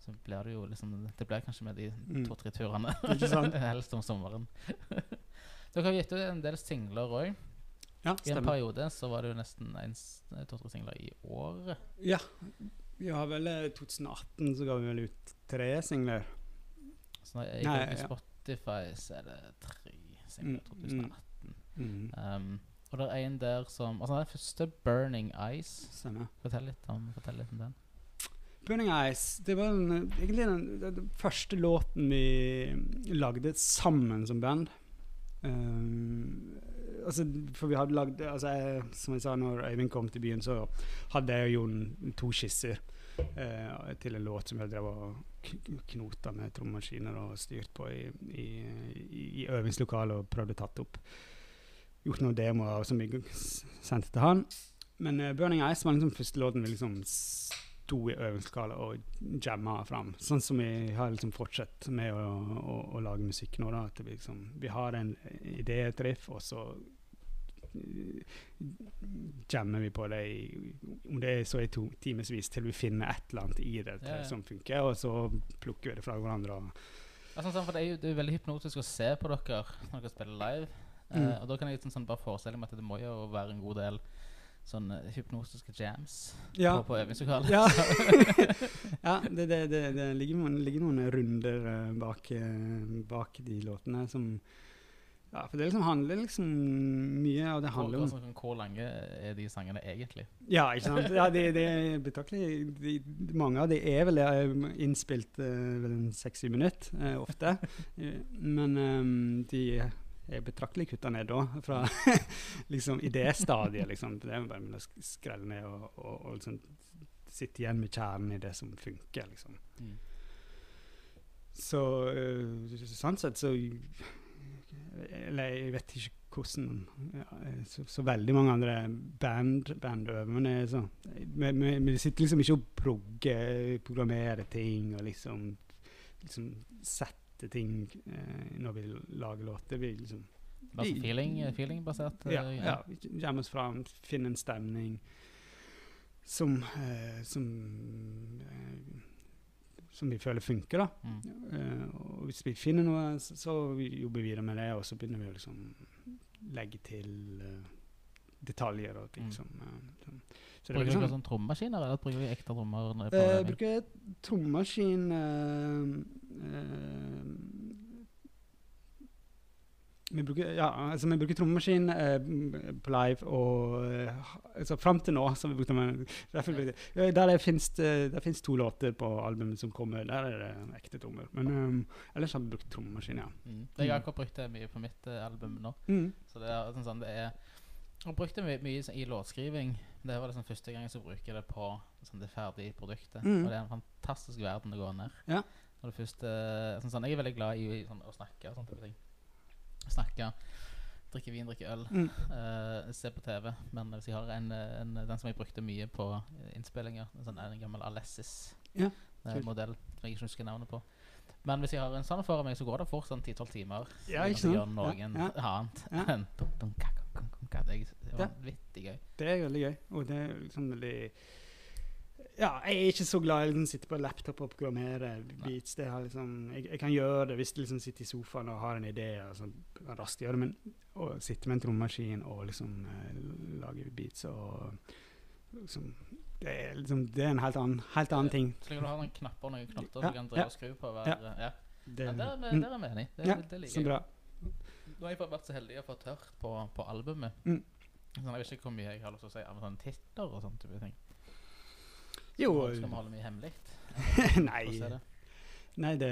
så blir det jo liksom Det blir kanskje med de Mm. to-tre turene. (laughs) Helst om sommeren. (laughs) Dere har gitt ut en del singler òg. Ja, I en periode så var det jo nesten en to-tre singler i året. Ja. Vi har vel I 2018 så ga vi vel ut tre singler. Så når jeg går på. Spotify, så er det tre singler i 2018. Mm. Um, og det er en der som Altså den første, 'Burning Eyes'. Fortell litt om, fortell litt om den. Burning Eyes det var den, egentlig den, den, første låten vi lagde sammen som band. Um, altså, for vi hadde lagd altså jeg, Som jeg sa, når Øyvind kom til byen, så hadde jeg og Jon to skisser uh, til en låt som jeg drev og knota med trommemaskiner og styrt på i, i, i, øvingslokalet og prøvde tatt opp. Gjort noen demoer som vi sendte til han. Men uh, Burning Eyes var liksom første låten vi liksom sto i øvingslokalet og jamma fram. Sånn som vi har liksom fortsatt med å, å, å lage musikk nå. da, At vi, liksom, vi har en idé, et riff, og så eh, jammer vi på det i, om det er så i to timevis, til vi finner et eller annet i det Ja, ja. som funker, og så plukker vi det fra hverandre. Ja, sånn, sånn, for det er jo det er veldig hypnotisk å se på dere når dere spiller live. Eh, Mm. og da kan jeg sånn, sånn, bare forestille meg at det må jo være en god del sånn eh, hypnotiske jams ja, på, på øvingslokalet. Ja, (laughs) ja det, det, det, det ligger, noen, ligger noen runder eh, bak, eh, bak de låtene som Ja, for det liksom handler liksom mye av det handler om sånn, hvor lange er de sangene egentlig? Ja, ikke sant? Ja, det, det er betraktelig de- Mange av de er vel innspilt uh, vel en seks-syv minutter, uh, ofte. (laughs) Men um, de er betraktelig kutta ned da, fra (laughs) liksom idéstadiet, liksom. Det er bare å skrelle ned og, og, og liksom sitte igjen med kjernen i det som funker, liksom. Mm. Så uh, sånn sett så Eller jeg vet ikke hvordan ja, eh, så, så veldig mange andre band, bandøvende sånn vi, vi, vi sitter liksom ikke og progger, programmerer ting og liksom, liksom setter ting eh, når vi lager låter. Vi liksom Bare sånn feeling, feelingbasert? ja, eh, ja, vi kommer oss fram, finner en stemning som, eh, som, eh, som vi føler funker, da. Mm. Eh, og hvis vi finner noe, så, så vi jobber vi videre med det, og så begynner vi å liksom legge til eh, detaljer og ting Mm. som, eh, som Så er Bruker du dere sånn sånn trommemaskiner, eller bruker vi ekte trommer? Jeg Eh, bruker trommaskin eh, eh, vi bruker, ja, altså vi bruker trommaskin eh, på live, og eh, altså fram til nå så vi brukt den. Derfor, der, det det- der finnes to låter på albumet som kommer. Der er det ekte trommer. Men um, ellers har vi brukt trommaskin, ja. Mm. Jeg har brukt det mye på mitt eh, album nå. Mm. Så det er sånn, sånn det er Jeg brukte brukt det my mye sånn i låtskriving. Det var liksom første gang jeg bruker det på sånn, det ferdige produktet. Mm. Og det er en fantastisk verden å gå ned. Ja. Når det først, eh, sånn, sånn, jeg er veldig glad i, sånn, å snakke og sånne type ting. Snakke, drikke vin, drikke øl, Mm. uh, se på TV. Men hvis jeg har en, en, den som jeg brukte mye på eh, innspillinger, en sånn en gammel Alessis Ja, eh, kult. modell som jeg ikke husker navnet på. Men hvis jeg har en sånn foran meg, så går det fort sånn 10-12 timer. Ja, ikke sant? gjør noen Ja, ja. annet Ja. (laughs) enn det er vanvittig gøy. Det er veldig gøy. Og det er liksom veldig Ja, jeg er ikke så glad i å liksom, sitte på laptop og programmere beats. Det har liksom, jeg, jeg kan gjøre det hvis du liksom sitter i sofaen og har en idé. Og sånn, raskt gjøre det, Men å sitte med en trommaskin og liksom uh, lage beats og liksom det er, liksom, det er en helt annen, helt annen ting. Så lenge du har noen knapper noen knotter Ja, du kan ja. og skru på hver Ja. ja. Det, Ja, der, er vi- mm, der er vi enige. Det, ja, det så liker jeg. bra. Nå har jeg bare vært så heldig å få hørt på, på albumet. Mm. Sånn, jeg vet ikke hvor mye jeg har lov til å si av sånne titler og sånne type ting. Jo Skal vi holde mye hemmelig? (laughs) Nei. Nei, det,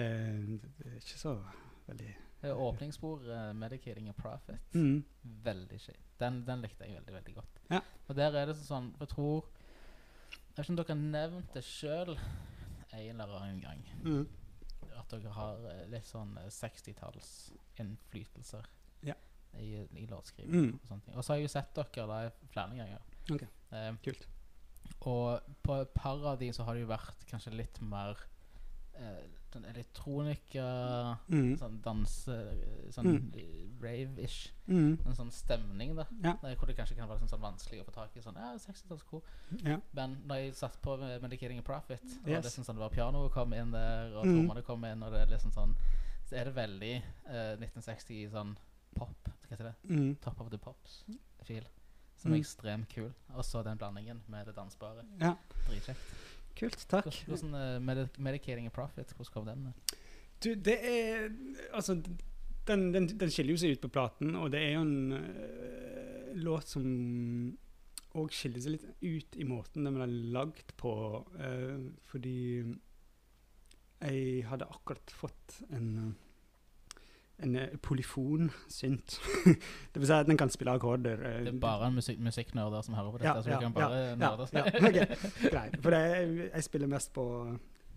det er ikke så veldig er åpningsspor, uh, 'Medicating a Profit'. mm. Veldig kjip. Den, den likte jeg veldig, veldig godt. Ja. Og der er det sånn Jeg tror Jeg vet ikke om dere har nevnt det sjøl en eller annen gang. Mm. At dere har eh, litt sånn eh, 60-talls innflytelser Ja. i, i låtskriving. Mm. Og. Og så har jeg jo sett dere der flere ganger. Ok. Eh, Kult. Og på et par av de så har det jo vært kanskje litt mer eh, sånn elektronika Mm. Sånn danse Sånn Mm. rave-ish. Mm. En sånn stemning, da. Ja. Hvor det kanskje kan være sånn, sånn vanskelig å få tak i. Sånn, ja, 60-tallskor. Ja. Men når jeg satt på med Medicating a Profit, og Yes. det, er sånn, sånn, det var pianoet kom inn der, og Mm. trommene kom inn, og det er liksom sånn Så er det veldig eh, 1960 sånn pop Hva heter det? Mm. Top of the Pops-fil. Som er Mm. ekstremt kul. Og så den blandingen med det dansbare. Ja. Dritkjekt. Kult. Takk. Hvordan, hvordan eh, Medicating a Profit, hvordan kom den? Du, det er Altså, den, den, den skiller jo seg ut på platen, og det er jo en uh, låt som òg skiller seg litt ut i måten den er lagd på, uh, fordi jeg hadde akkurat fått en øh, en øh, polyfon-synt. (laughs) det vil si at den kan spille akkorder. øh, Det er bare en musik musikknerder som hører på dette, Ja, så ja, du kan bare ja, nerde ja, okay. greit. For er- jeg spiller mest på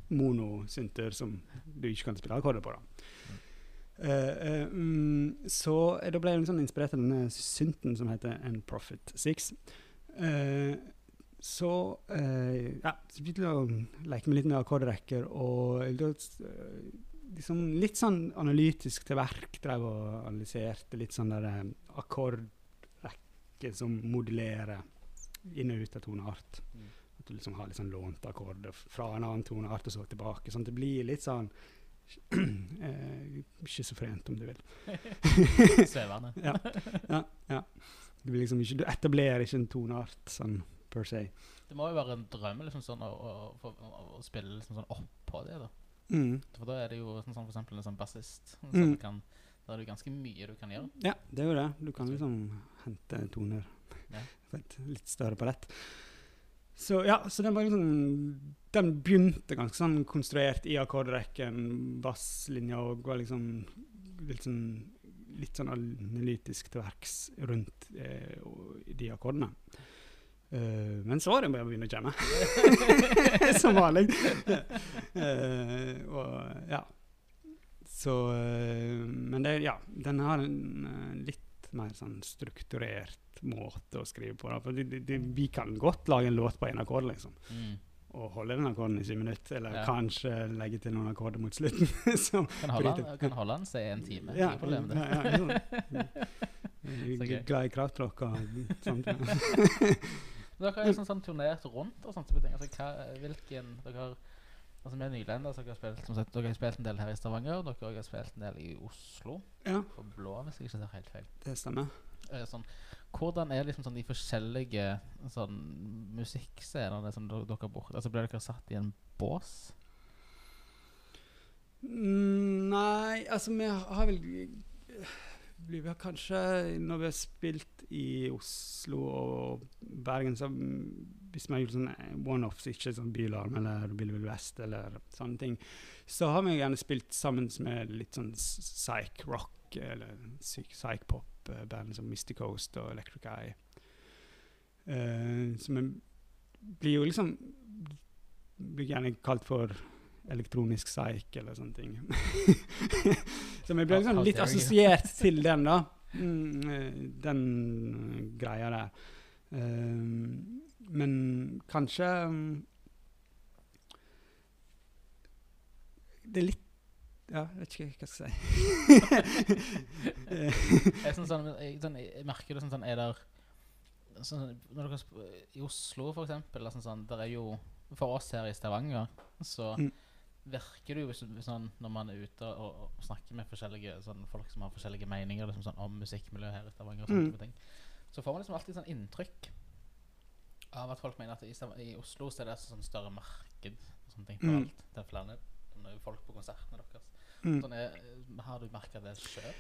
monosynter som du ikke kan spille akkorder på. da. Eh, eh, mm, så eh, da ble jeg liksom inspirert av denne synten som heter En Profit 6. Uh, så uh, ja, så begynte jeg å leke med litt med akkordrekker, og eh, liksom litt sånn analytisk til verk drev og analyserte litt sånn der eh, akkordrekker som modulerer inn og ut av toneart. Mm. At du liksom har litt sånn lånte akkorder fra en annen toneart og så tilbake. Sånn at det blir litt sånn (clears throat) eh, schizofrent, om du vil. (laughs) Svevende. (laughs) Ja, ja, ja. Du, liksom ikke, du etablerer ikke en toneart sånn per se. Det må jo være en drøm liksom sånn å, å, å, å spille liksom sånn oppå det, da. Mm. For da er det jo sånn for eksempel en sånn bassist. Så Mm. kan, da er det ganske mye du kan gjøre. Ja, det er jo det. Du kan liksom hente toner Ja. (laughs) på et litt større palett. Så ja, så den var liksom Den begynte ganske sånn konstruert i akkordrekken. Basslinja og var liksom litt sånn litt sånn analytisk til verks rundt eh, de akkordene. Eh, men så var det bare å begynne å jamme. (laughs) Som vanlig. Uh, og ja. Så uh, Men det, ja, den har en litt mer sånn strukturert måte å skrive på. Da. For de, de, de, vi kan godt lage en låt på én akkord, liksom. Mm. Og holde den akkorden i 20 minutter. Eller Ja. kanskje legge til noen akkorder mot slutten. (laughs) som Kan holde den seg en time. ja, Ikke problem, det. ja, ja, er (laughs) gøy. glad i kraftklokka og sånt. Men Dere har jo sånn, turnert rundt og sånne ting. Altså, hva, hvilken dere har Altså Vi er nylendere, så dere har, spilt, som sagt, dere har spilt en del her i Stavanger. Dere har spilt en del i Oslo. ja, På Blå, hvis jeg ikke tar helt feil. det stemmer. Eh, sånn, hvordan er liksom sånn de forskjellige sånn musikkscenene som dere har borte? Altså Ble dere satt i en bås? Mm, Nei, altså vi har vel Vi kanskje Når vi har spilt i Oslo og Bergen, så hvis vi har gjort sånn one-offs, ikke sånn Bylarm eller Bill Will West eller sånne ting, så har vi gjerne spilt sammen med litt sånn psych-rock eller psych- psych-pop-band som Mystic Coast og Electric Eye. Uh, så vi blir jo liksom Blir gjerne kalt for elektronisk psych eller sånne ting. (laughs) så vi ble liksom litt assosiert til den, da. Mm, eh, den eh, greia der. Eh, men kanskje mm, Det er litt Ja, jeg vet ikke hva jeg skal si. (laughs) Jeg, sånn, sånn, jeg, sånn, jeg merker det sånn, sånn Er der sånn, dere I Oslo, for eksempel, sånn, der er jo For oss her i Stavanger, så Mm. Virker det jo hvis, sånn, når man er ute og, og snakker med forskjellige sånn, folk som har forskjellige meninger liksom, sånn, om musikkmiljøet her i Stavanger, og sånne Mm. ting, så får man liksom alltid sånn inntrykk av at folk mener at i, i Oslo så er det sånn større marked og sånne ting for Mm. alt. Det er flere folk på konsertene deres. mm. Sånn er, har du merka det sjøl?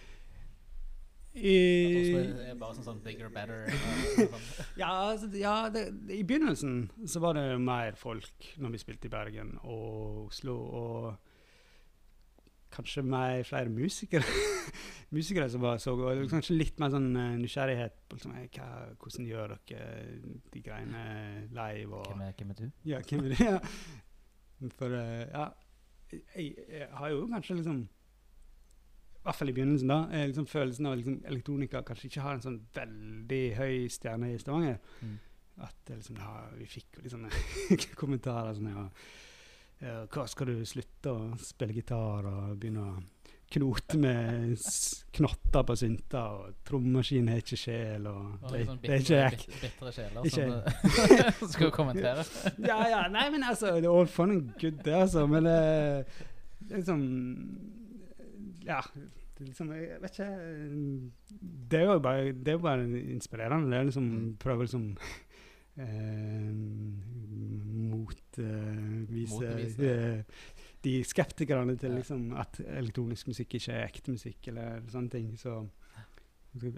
I, bare sånn, sånn bigger, better (laughs) ja, altså, ja det, det, i begynnelsen så var det mer folk når vi spilte i Bergen og Oslo, og kanskje mer flere musikere. (laughs) musikere som var så gode. Kanskje litt mer sånn eh, nysgjerrighet på liksom, hva, hvordan gjør dere de greiene live. og... Hvem er, hvem er du? Ja, hvem er det? Ja. For eh, ja, jeg, jeg har jo kanskje liksom hvert fall i begynnelsen, da. er liksom Følelsen av liksom, elektronika kanskje ikke har en sånn veldig høy stjerne i Stavanger. Mm. At liksom, ja, vi fikk litt sånne (laughs) kommentarer sånn ja, Hva skal du slutte å spille gitar og begynne å knote med knotter på synter, og trommaskin har ikke sjel, og det, sånn det er ikke jeg. bitre sjeler Ikke- (laughs) som skulle kommentere. ja, ja, nei, men altså det er all fun and good, det, altså. Men det, det er liksom Ja. Det liksom, jeg vet ikke Det er jo bare, det er jo bare inspirerende. Det er liksom Mm. Prøve liksom (laughs) eh, motvise eh, de skeptikerne til liksom at elektronisk musikk ikke er ekte musikk, eller sånne ting. Så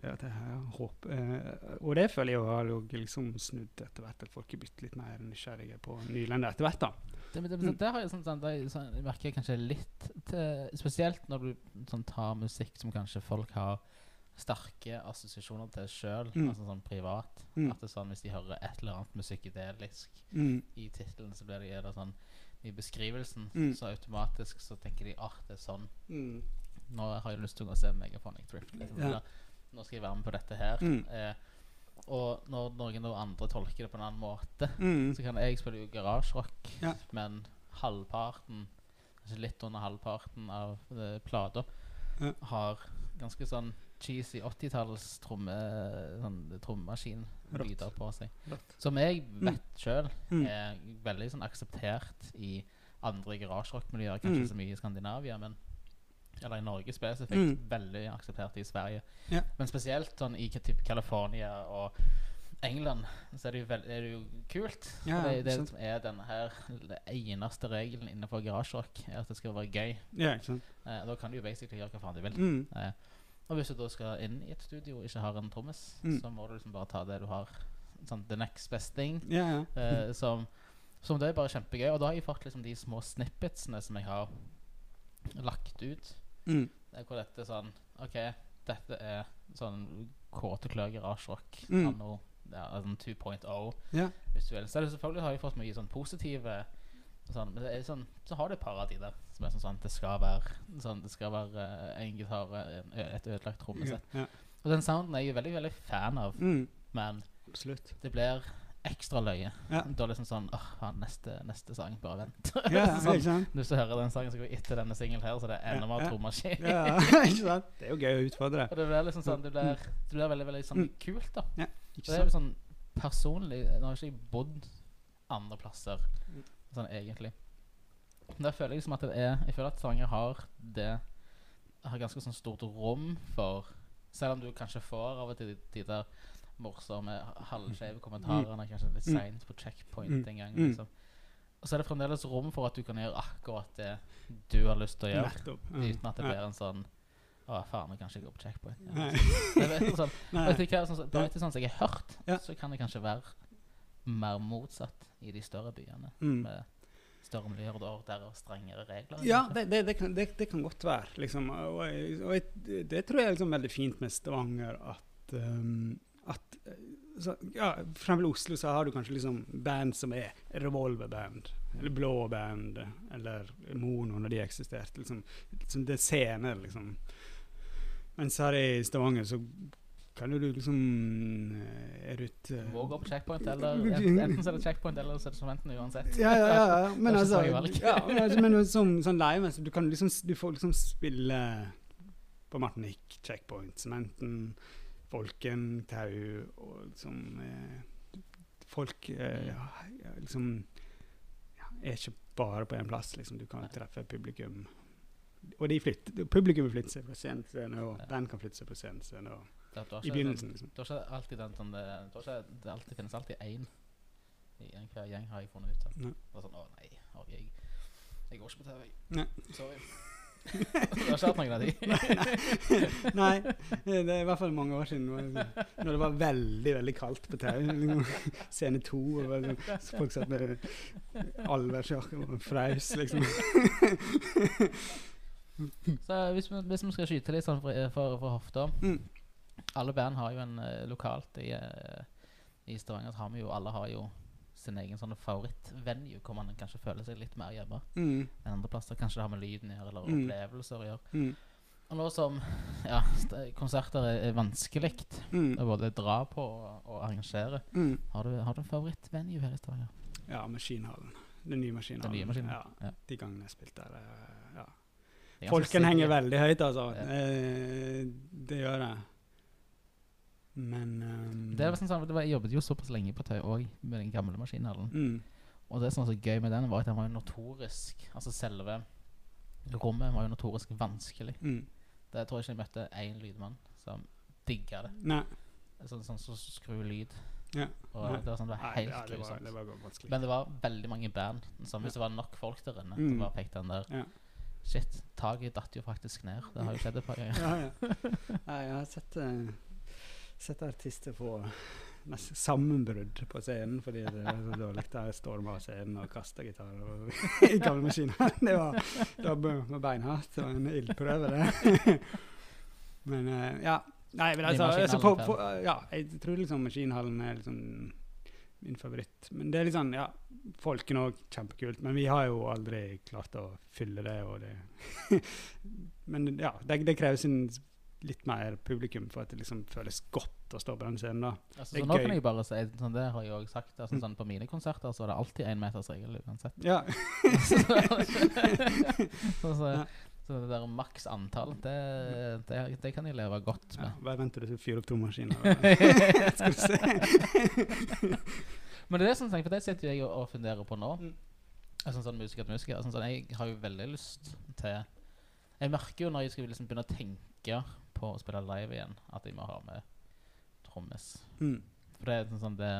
at jeg håper, håp. Eh, og det føler jeg har liksom snudd etter hvert, at folk er blitt litt mer nysgjerrige på nylender etter hvert. da. Det, det, Mm. det, har jeg sånn, sånn, sånn, merker jeg kanskje litt til, Spesielt når du sånn, tar musikk som kanskje folk har sterke assosiasjoner til sjøl, Mm. altså sånn privat. Mm. At det er sånn Hvis de hører et eller annet musikkidelisk Mm. i tittelen, så blir det, er det sånn I beskrivelsen Mm. så automatisk så tenker de at det er sånn. Mm. Nå har jeg lyst til å se Megaphonic Drift. Liksom. Ja. Nå skal jeg være med på dette her. Eh, og når noen av andre tolker det på en annen måte, Mm. så kan jeg spille jo garasjerock, Ja. men halvparten, kanskje litt under halvparten av uh, plata, Ja. har ganske sånn cheesy 80-talls tromme, sånn, trommemaskin-lyder på seg. Rått. Som jeg vet sjøl Mm. er veldig sånn akseptert i andre garasjerockmiljøer, kanskje Mm. så mye i Skandinavia, men eller i Norge spesifikt. Mm. Veldig akseptert i Sverige. Ja. Men spesielt sånn i typ California og England så er det jo, veld, er det jo kult. Ja, det, det som er denne her Det eneste regelen innenfor garasjerock, er at det skal være gøy. Ja. Eh, da kan du jo basically gjøre hva faen du vil. Mm. Eh, og hvis du da skal inn i et studio og ikke har en trommis, Mm. så må du liksom bare ta det du har. Sånn the next best thing. Ja, ja. Eh, som, som det er bare kjempegøy. Og da har jeg fått liksom de små snippetsene som jeg har lagt ut. Mm. Det hvor dette er sånn OK, dette er sånn kåte klør garasjerock Mm. anno ja, sånn 2.0. Ja. Hvis du vil. Så selvfølgelig har jeg fått mye sånn positive sånn, Men det sånn, så har det et par av de der som er sånn, sånn Det skal være sånn, Det skal være uh, en gitar, en, et ødelagt trommesett. ja. Og den sounden er jeg veldig veldig fan av, Mm. men Absolutt. det blir ekstra løye. Ja. Da liksom sånn Åh, faen, neste, neste sang, bare vent. Ja, ja, (laughs) sånn, ikke sant? Hvis du hører den sangen, så går etter denne singelen her, så det er enda Ja, mer ja. trommaskin. Ja, (laughs) ikke sant? Det er jo gøy å utfordre. Og det blir liksom sånn Det blir, det blir veldig veldig sånn Mm. kult, da. Ikke sant? det er jo sånn personlig Nå har ikke jeg bodd andre plasser Mm. sånn egentlig. Da føler jeg liksom at det er Jeg føler at Stavanger har det Har ganske sånn stort rom for Selv om du kanskje får av og til de der morsomme halvskeive kommentarene, kanskje litt Mm. seint på checkpoint Mm. en gang, Mm. liksom. Og så er det fremdeles rom for at du kan gjøre akkurat det du har lyst til å gjøre, uten at det blir en sånn Å, faen, nå kan ikke gå på checkpoint. Ja, det er sånn, (laughs) sånn, bare etter sånn som jeg har hørt, så kan det kanskje være mer motsatt i de større byene. Mm. Med større miljøer og der er strengere regler. Ja, det, det, det, kan, det, det kan godt være. Liksom. Og, og, og det tror jeg er liksom veldig fint med Stavanger at, um, at eh, så, ja, eksempel i Oslo så har du kanskje liksom band som er revolverband, eller blå band, eller Mono når de eksisterte. Liksom, liksom det er scener, liksom. Mens her i Stavanger så kan jo du liksom eh, Er du et eh, på checkpoint, eller enten, så er det checkpoint, eller så er det studenten uansett. ja, ja, ja, ja. (laughs) Men altså, ja, men, altså som sånn live så du kan liksom Du får liksom spille på Martinique, Checkpoint, Sementen, Folken, Tau og liksom eh, Folk eh, ja, liksom ja, er ikke bare på én plass, liksom. Du kan treffe publikum. Og de flytter, publikum flytter seg fra scenen, til scene, og band kan flytte seg fra scenen. Det, det, I begynnelsen, liksom. det har ikke alltid den sånn det, ikke, det alltid, finnes alltid én i enhver gjeng, har jeg funnet ut. Er sånn Å nei, jeg, jeg går ikke på TV. Sorry. Du har hatt noen av de? Nei, det er i hvert fall mange år siden. Når det- var veldig veldig kaldt på TV. Liksom, scene to. Og var liksom, så folk satt med allværsjakke og fraus, liksom. (laughs) Så hvis vi, hvis vi skal skyte litt sånn for, for, for hofta Mm. Alle band har jo en eh, lokalt i, eh, i Stavanger har vi jo Alle har jo sin egen sånn favorittvenue hvor man kanskje føler seg litt mer hjemme Mm. enn andre plasser. Kanskje det har med lyden å gjøre, eller Mm. opplevelser å gjøre. Mm. Og nå som ja, konserter er, er vanskelig Mm. å både dra på og, og arrangere, Mm. har du, har du en favorittvenue her i Stavanger? Ja, Maskinhallen. Den nye Maskinhallen. Den nye Maskinhallen, Ja, ja. De gangene jeg spilte der. eh, Ja. Folken henger veldig høyt, altså. Ja. Eh, det gjør det. Men um, Det var sånn, sånn, det var, Jeg jobbet jo såpass lenge på Tøy òg, med den gamle maskinhallen. mm, Og det som var så gøy med den, var at den var jo notorisk Altså selve rommet var jo notorisk vanskelig. mm. Det tror jeg ikke jeg møtte én lydmann som digga det. Nei. Sånn, sånn så skru lyd. Ja. Og det var sånn, det var Nei, helt ja, det var, grusomt. det var vanskelig. Men det var veldig mange band. Så hvis Ja. det var nok folk der inne, Mm. så bare pekte den der Ja. Shit, taket datt jo faktisk ned. Det har jo skjedd et par (laughs) ganger. ja, ja. Nei, jeg har sett, eh, sett artister på nesten sammenbrudd på scenen fordi det er så dårlig. Der står de av scenen og kaster gitar og (laughs) i gamle maskiner. (laughs) Det var, det var be- beinhardt. Det var en ildprøve, det. (laughs) Men eh, ja. Nei, men altså, altså på, på, Ja, jeg tror liksom Maskinhallen er liksom min favoritt. Men det er litt sånn, ja Folken òg, kjempekult. Men vi har jo aldri klart å fylle det, det Men ja, det, det krever en litt mer publikum for at det liksom føles godt å stå på den scenen, da. Altså, så nå gøy. kan jeg bare si sånn, Det har jeg òg sagt. Altså, Mm. sånn, på mine konserter så er det alltid énmetersregel uansett. Ja. så, (laughs) så, Ja. så det der maks antall, det, det, det kan jeg leve godt ja med. bare vent til du fyrer opp trommemaskinen. (laughs) Skal du se. Men det er det som tenker, for det sitter jeg og, funderer på nå. sånn Altså, sånn musiker til musiker. Sånn, sånn, jeg har jo veldig lyst til Jeg merker jo når jeg skal liksom begynne å tenke på å spille live igjen, at jeg må ha med trommis. Mm. For det er sånn, sånn det,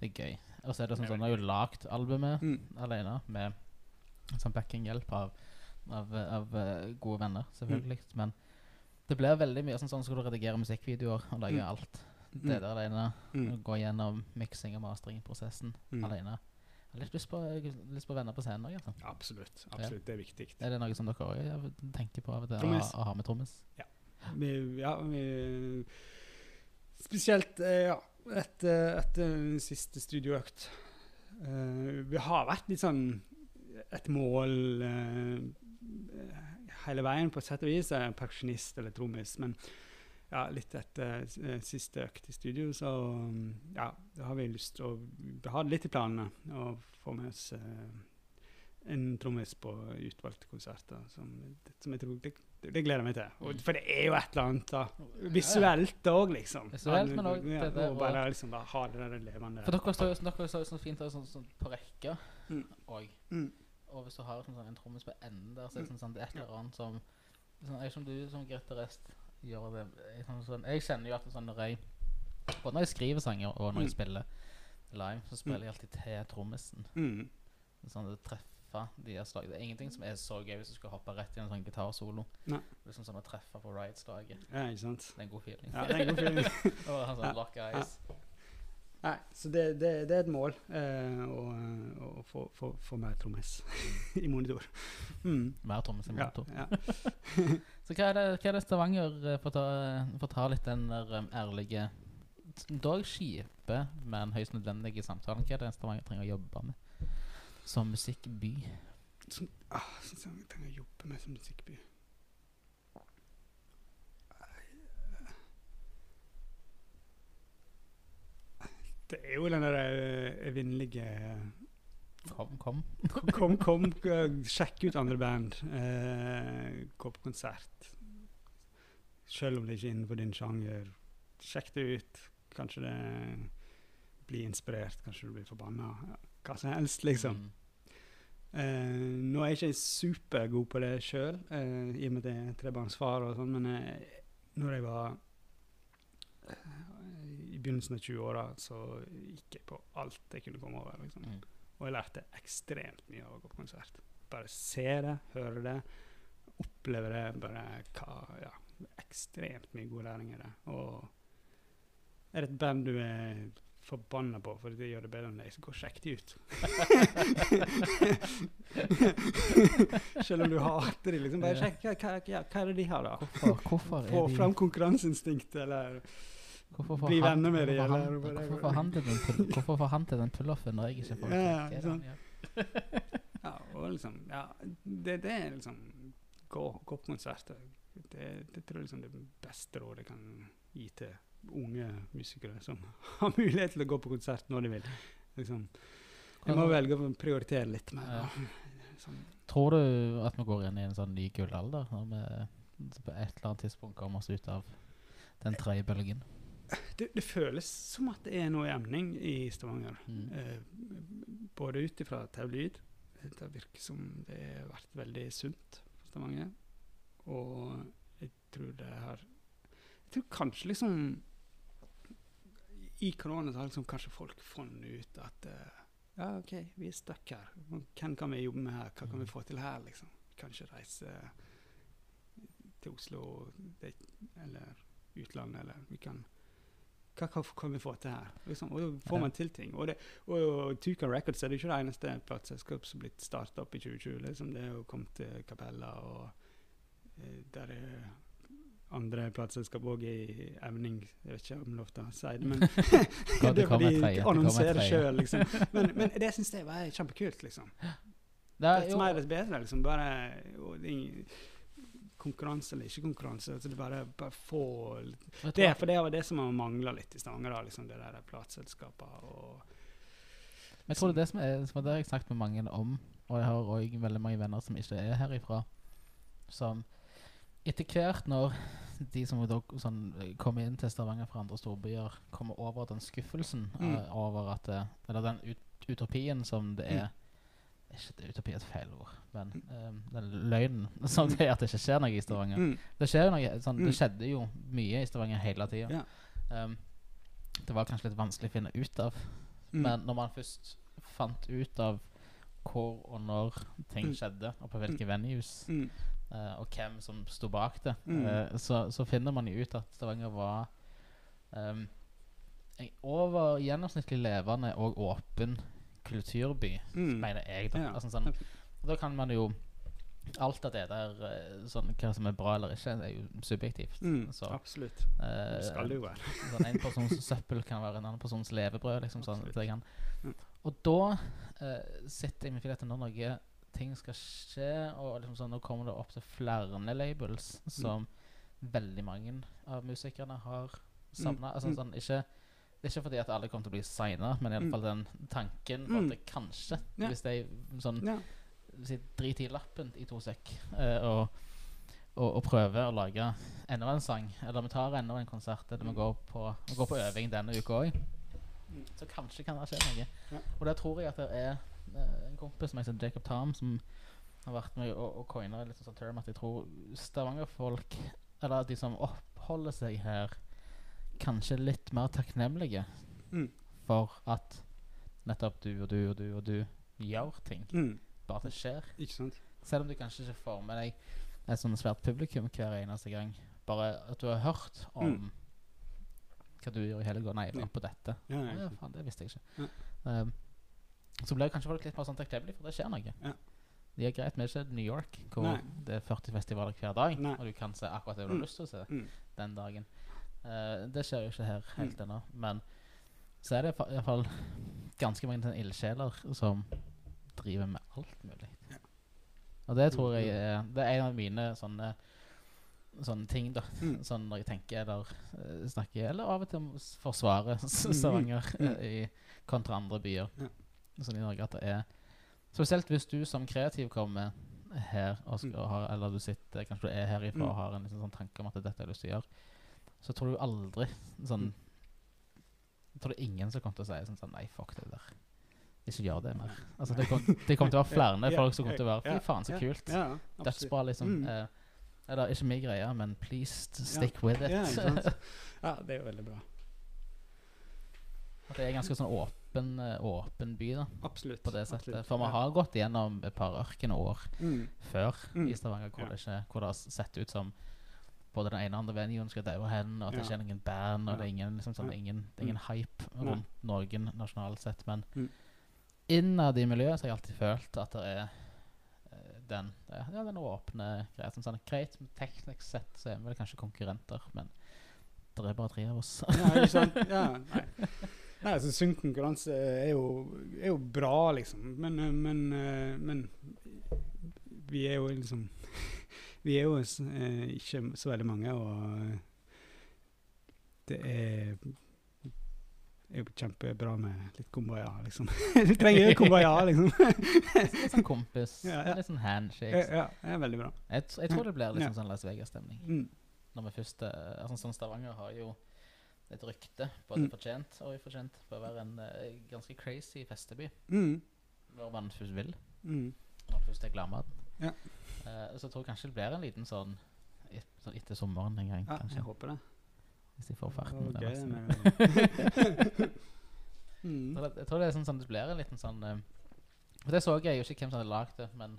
det er gøy. Og så er det sånn sånn Jeg har jo lagd albumet Mm. alene med sånn backing-hjelp av, av, av eh, gode venner, selvfølgelig. Men det blir veldig mye sånn sånn skal du redigere musikkvideoer og lage Mm. alt. Det der alene. Mm. Gå gjennom miksing- og mastering-prosessen Mm. alene. Jeg har litt lyst på, lyst på venner på scenen òg. Altså. Absolutt. absolutt, Det er viktig. Er det noe som dere òg tenker på av og til? Å, ha med trommis? Vi, ja, vi Spesielt eh, ja, etter, etter siste studioøkt. Uh, vi har vært litt sånn et mål uh, hele veien, på et sett og vis. Jeg er perksjonist eller trommis, men ja, litt etter uh, siste økt i studio, så um, ja, da har vi lyst til å Vi har litt i planene å få med oss en trommis på utvalgte konserter, som, som jeg tror det, det gleder jeg meg til. For det er jo et eller annet da, visuelt òg, liksom. Visuelt, men òg ja, bare liksom da, ha det der levende For dere står jo dere står sånn fint sånn, sånn på rekke Mm. òg. Mm. Og hvis du har sånn, sånn, en trommis på enden der, så er det sånn, sånn, det er et eller annet som sånn, Jeg som du som gitarist gjør det jeg, sånn, kjenner jo at sånn, når jeg Både når jeg skriver sanger og når jeg Mm. spiller live, så spiller jeg alltid til trommisen. Mm. Sånn det treffer de her slag. Det er ingenting som er så gøy hvis du skal hoppe rett i en sånn gitarsolo. Nei. Liksom sånn å treffe på right-slaget. Ja, ikke sant? Det er en god feeling. Ja, det er en god feeling. (laughs) og han sånn Ja, lock eyes. Nei, så det, det, det er et mål eh, å, å få, få, få mer trommis (laughs) i monitor. Mm. Mer trommis i Ja, ja. (laughs) Så hva er det, hva er det Stavanger får ta, ta litt den der um, ærlige Dog kjipe, men høyst nødvendige samtalen. Hva er det Stavanger trenger å jobbe med som musikkby? Ah, som jeg trenger å jobbe med som musikkby. Det er jo den der eh, evinnelige Kom, kom. Kom, kom, eh, sjekk ut andre band. Eh, gå på konsert. Selv om det ikke er innenfor din sjanger. Sjekk det ut. Kanskje det blir inspirert, kanskje du blir forbanna. Hva som helst, liksom. Mm. Eh, nå er jeg ikke supergod på det sjøl, uh, i og med at jeg er trebarnsfar og sånn, men uh, når jeg var eh, i begynnelsen av 20-åra, så gikk jeg på alt jeg kunne komme over. liksom. Mm. Og jeg lærte ekstremt mye av å gå på konsert. Bare se det, høre det, oppleve det bare hva, ja, ekstremt mye god læring i det. Og er det et band du er forbanna på fordi det gjør det bedre enn deg, så gå og sjekk de ut. (laughs) Selv om du hater de, liksom. Bare sjekk hva, hva, hva, hva er det de har, da. Hvorfor, hvorfor Få er fram de konkurranseinstinktet, eller Hvorfor får bli han- venner med det. hvorfor han- eller bare- Hvorfor får han til den til pull-offen når jeg ikke får Ja, det? sånn. (laughs) Ja, og liksom Ja, det, det er liksom Gå, gå på konserter. Det, det tror jeg liksom det beste rådet kan gi til unge musikere som (laughs) har mulighet til å gå på konsert når de vil. Liksom. Jeg må velge å prioritere litt mer. Ja. (laughs) Sånn. Tror du at vi går inn i en sånn ny gullalder når vi på et eller annet tidspunkt kommer oss ut av den tredje bølgen? Det, det føles som at det er noe emning i Stavanger. Mm. Eh, både ut ifra taulyd Det virker som det har vært veldig sunt for Stavanger. Og jeg tror det har Jeg tror kanskje liksom I korona har liksom kanskje folk funnet ut at uh, Ja, OK, vi er stuck her. Hvem kan vi jobbe med her? Hva kan vi Mm. få til her, liksom? Kanskje reise til Oslo det, eller utlandet, eller vi kan hva kan, kan vi få til her? Liksom, og da får man til ting. Og, det, og, og Tuka Records er det ikke det eneste plateselskapet som blitt starta opp i 2020. Liksom. Det er jo kommet til Capella, og eh, der er andre plateselskap òg i evning. Jeg vet ikke om lov til å si det, men det (laughs) (laughs) det er fordi de det annonserer sjøl, liksom. (laughs) Men, men det syns jeg var kjempekult, liksom. Det er jo mer, dess bedre. liksom. Bare det er konkurranse eller ikke konkurranse. altså det bare, bare få litt det, for det var det som har mangla litt i Stavanger. da, liksom Det der plateselskapene og Men jeg tror det er det som er For det har jeg snakket med mange om, og jeg har òg veldig mange venner som ikke er herifra, som etter hvert når de som da sånn, kommer inn til Stavanger fra andre storbyer, kommer over den skuffelsen Mm. uh, over at det, Eller den ut, utopien som det er Ikke det utopi er et feil ord, men uh, den løgnen (laughs) som det er at det ikke skjer noe i Stavanger. Mm. Det noe sånn, Mm. Det skjedde jo mye i Stavanger hele tida. Ja. Um, det var kanskje litt vanskelig å finne ut av. Mm. Men når man først fant ut av hvor og når ting Mm. skjedde, og på hvilke venues, Mm. eh, og hvem som sto bak det, Mm. eh, så, så finner man jo ut at Stavanger var um, en over gjennomsnittlig levende og åpen kulturby, Mm. mener jeg. da Ja. altså, sånn, Da kan man jo Alt av det der eh, sånn, Hva som er bra eller ikke, er jo subjektivt. Mm. Så, Absolutt. eh, skal det jo være. (laughs) sånn En persons søppel kan være en annen persons levebrød. Liksom, sånn. Og da eh, sitter jeg med at når noe ting skal skje, og liksom sånn, nå kommer det opp til flere labels Mm. som veldig mange av musikerne har savna. Altså, Mm. sånn, ikke, ikke fordi at alle kommer til å bli signa, men Mm. iallfall den tanken Mm. at det kanskje, Ja. hvis de sånn Ja. driter i lappen i to sekk eh, og, og, og prøver å lage enda en sang. Eller vi tar enda en konsert, eller vi går på, vi går på øving denne uka òg. Mm. Så kanskje kan det skje noe. Ja. Og der tror jeg at det er en kompis som heter Jacob Tom, som har vært med og, og coina litt sånn term at jeg tror Stavanger-folk, eller de som oppholder seg her, kanskje litt mer takknemlige Mm. for at nettopp du og du og du og du gjør ting. Mm. Bare at det skjer. Ikke sant? Selv om du kanskje ikke får med deg et sånn svært publikum hver eneste gang. Bare at du har hørt om Mm. hva du gjør i helga. Nei, jeg var på dette. Ja, nei, ja, ja, faen, det visste jeg ikke. Um, så blir kanskje folk litt mer sånn takknemlige, for det skjer noe. Ja. Det er greit, vi er ikke New York, hvor Nei. det er 40 festivaler hver dag, Nei. og du kan se akkurat det du Mm. har lyst til å se Mm. den dagen. Uh, det skjer jo ikke her helt Mm. ennå, men så er det iallfall i hvert fall ganske mange ildsjeler som driver med alt mulig. Ja. Og det tror jeg er Det er en av mine sånne Sånne ting, da. Mm. Sånn når jeg tenker eller eh, snakker Eller av og til forsvarer Mm, Stavanger mm. eh, i kontra andre byer. Ja. Sånn i Norge at det er Spesielt hvis du som kreativ kommer her og skal Mm. har, Eller du sitter Kanskje du er herifra Mm. og har en liksom sånn tanke om at dette har jeg lyst til å gjøre. Så tror du aldri sånn Mm. Jeg tror det er ingen som kommer til å si sånn, sånn Nei, fuck det der. Ikke gjør det mer. Altså, det, kom, kommer til å være (laughs) flere Ja, folk som kommer til å være Fy faen, så kult. Ja, absolutt. Dødsbra, liksom. Mm. Eh, eller ikke min greie, men please stick with it. Ja, (laughs) ja, det er jo veldig bra. At det er ganske sånn åpen, eh, åpen by, da, Absolutt. på det settet. absolutt. For vi har gått gjennom et par ørkenår mm. før Mm. i Stavanger, hvor, det ikke, hvor det har sett ut som både den ene og andre venuen skal daue hen, og at det ikke er noen band, og det er ingen, liksom, sånn, ingen, det er ingen hype Nei. rundt Norge nasjonalt sett. Men Mm. innad i miljøet så har jeg alltid følt at det er eh, den, ja, den åpne greia. Sånn, sånn, greit, teknisk sett så er vi vel kanskje konkurrenter, men det er bare tre av oss. Ja, ikke sant? Ja, (laughs) nei. Nei altså, sunn konkurranse er jo, er jo bra, liksom. Men, eh, men, eh, men vi er jo liksom (laughs) Vi er jo eh, ikke så veldig mange, og det er er jo kjempebra med litt kumbaya, liksom. (laughs) du trenger jo kumbaya, liksom. (laughs) Litt sånn kompis, Ja, ja. litt sånn handshakes. ja, det er veldig bra. Jeg, jeg tror det blir Ja. sånn, Las Vegas-stemning. Mm. Når vi først altså sånn Stavanger har jo et rykte, både Mm. fortjent og ufortjent, på å være en eh, ganske crazy festeby. Mm. Når man først vil. Mm. Når man først er glad med den. Ja. Eh, så jeg tror kanskje det blir en liten sånn, et, sånn etter sommeren en gang, Ja, kanskje. jeg håper det. Hvis de får farten. Og med gøy med (laughs) mm. Så det, jeg tror det er sånn, sånn det blir en liten sånn eh, For det så jeg jo ikke hvem som hadde lagd det, men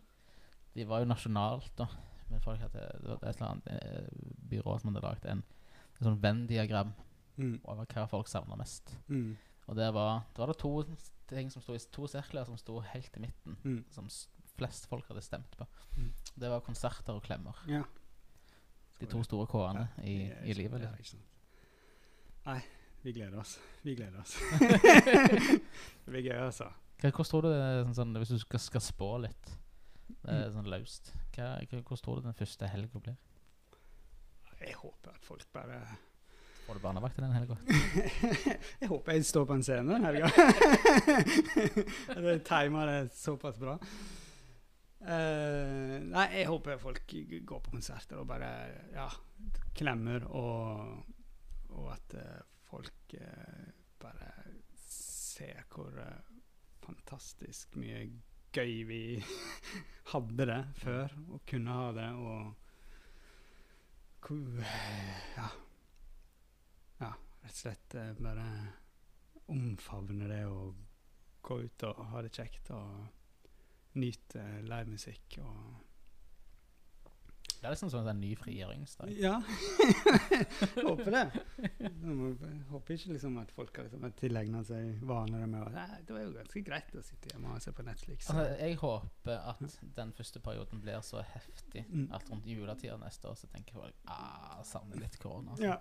de var jo nasjonalt, da. Men folk hadde, det var et eller annet eh, byrå som hadde lagd en, en sånn Venn-diagram Mm. over hva folk savna mest. Mm. Og det var, det var det to ting som sto i to sirkler som sto helt i midten, Mm. som flest folk hadde stemt på. Mm. Det var konserter og klemmer. Ja. De to store K-ene Ja, i, i livet. Liksom. Nei, vi gleder oss. Vi gleder oss. det blir gøy, altså. Hvordan tror du det er, sånn, sånn, Hvis du skal, skal spå litt det er Mm. sånn løst hva, Hvordan tror du den første helga blir? Jeg håper at folk bare Får du barnevakt den helga? (laughs) Jeg håper jeg står på en scene den helga. (laughs) At jeg timer det såpass bra. Uh, nei, jeg håper folk går på konserter og bare ja, klemmer, og, og at uh, folk uh, bare ser hvor fantastisk mye gøy vi (laughs) hadde det før, og kunne ha det, og hvor Ja. Ja, rett og slett eh, bare omfavne det og gå ut og ha det kjekt og nyte livemusikk og Det er liksom sånn en ny frigjøringsdag. Ja. (laughs) håper det. (laughs) Håper ikke liksom at folk har liksom tilegna seg vaner med at det var jo ganske greit å sitte hjemme og se på Netflix. Altså, jeg håper at den første perioden blir så heftig Mm. at rundt juletida neste år så tenker folk ah, savner litt korona. ja.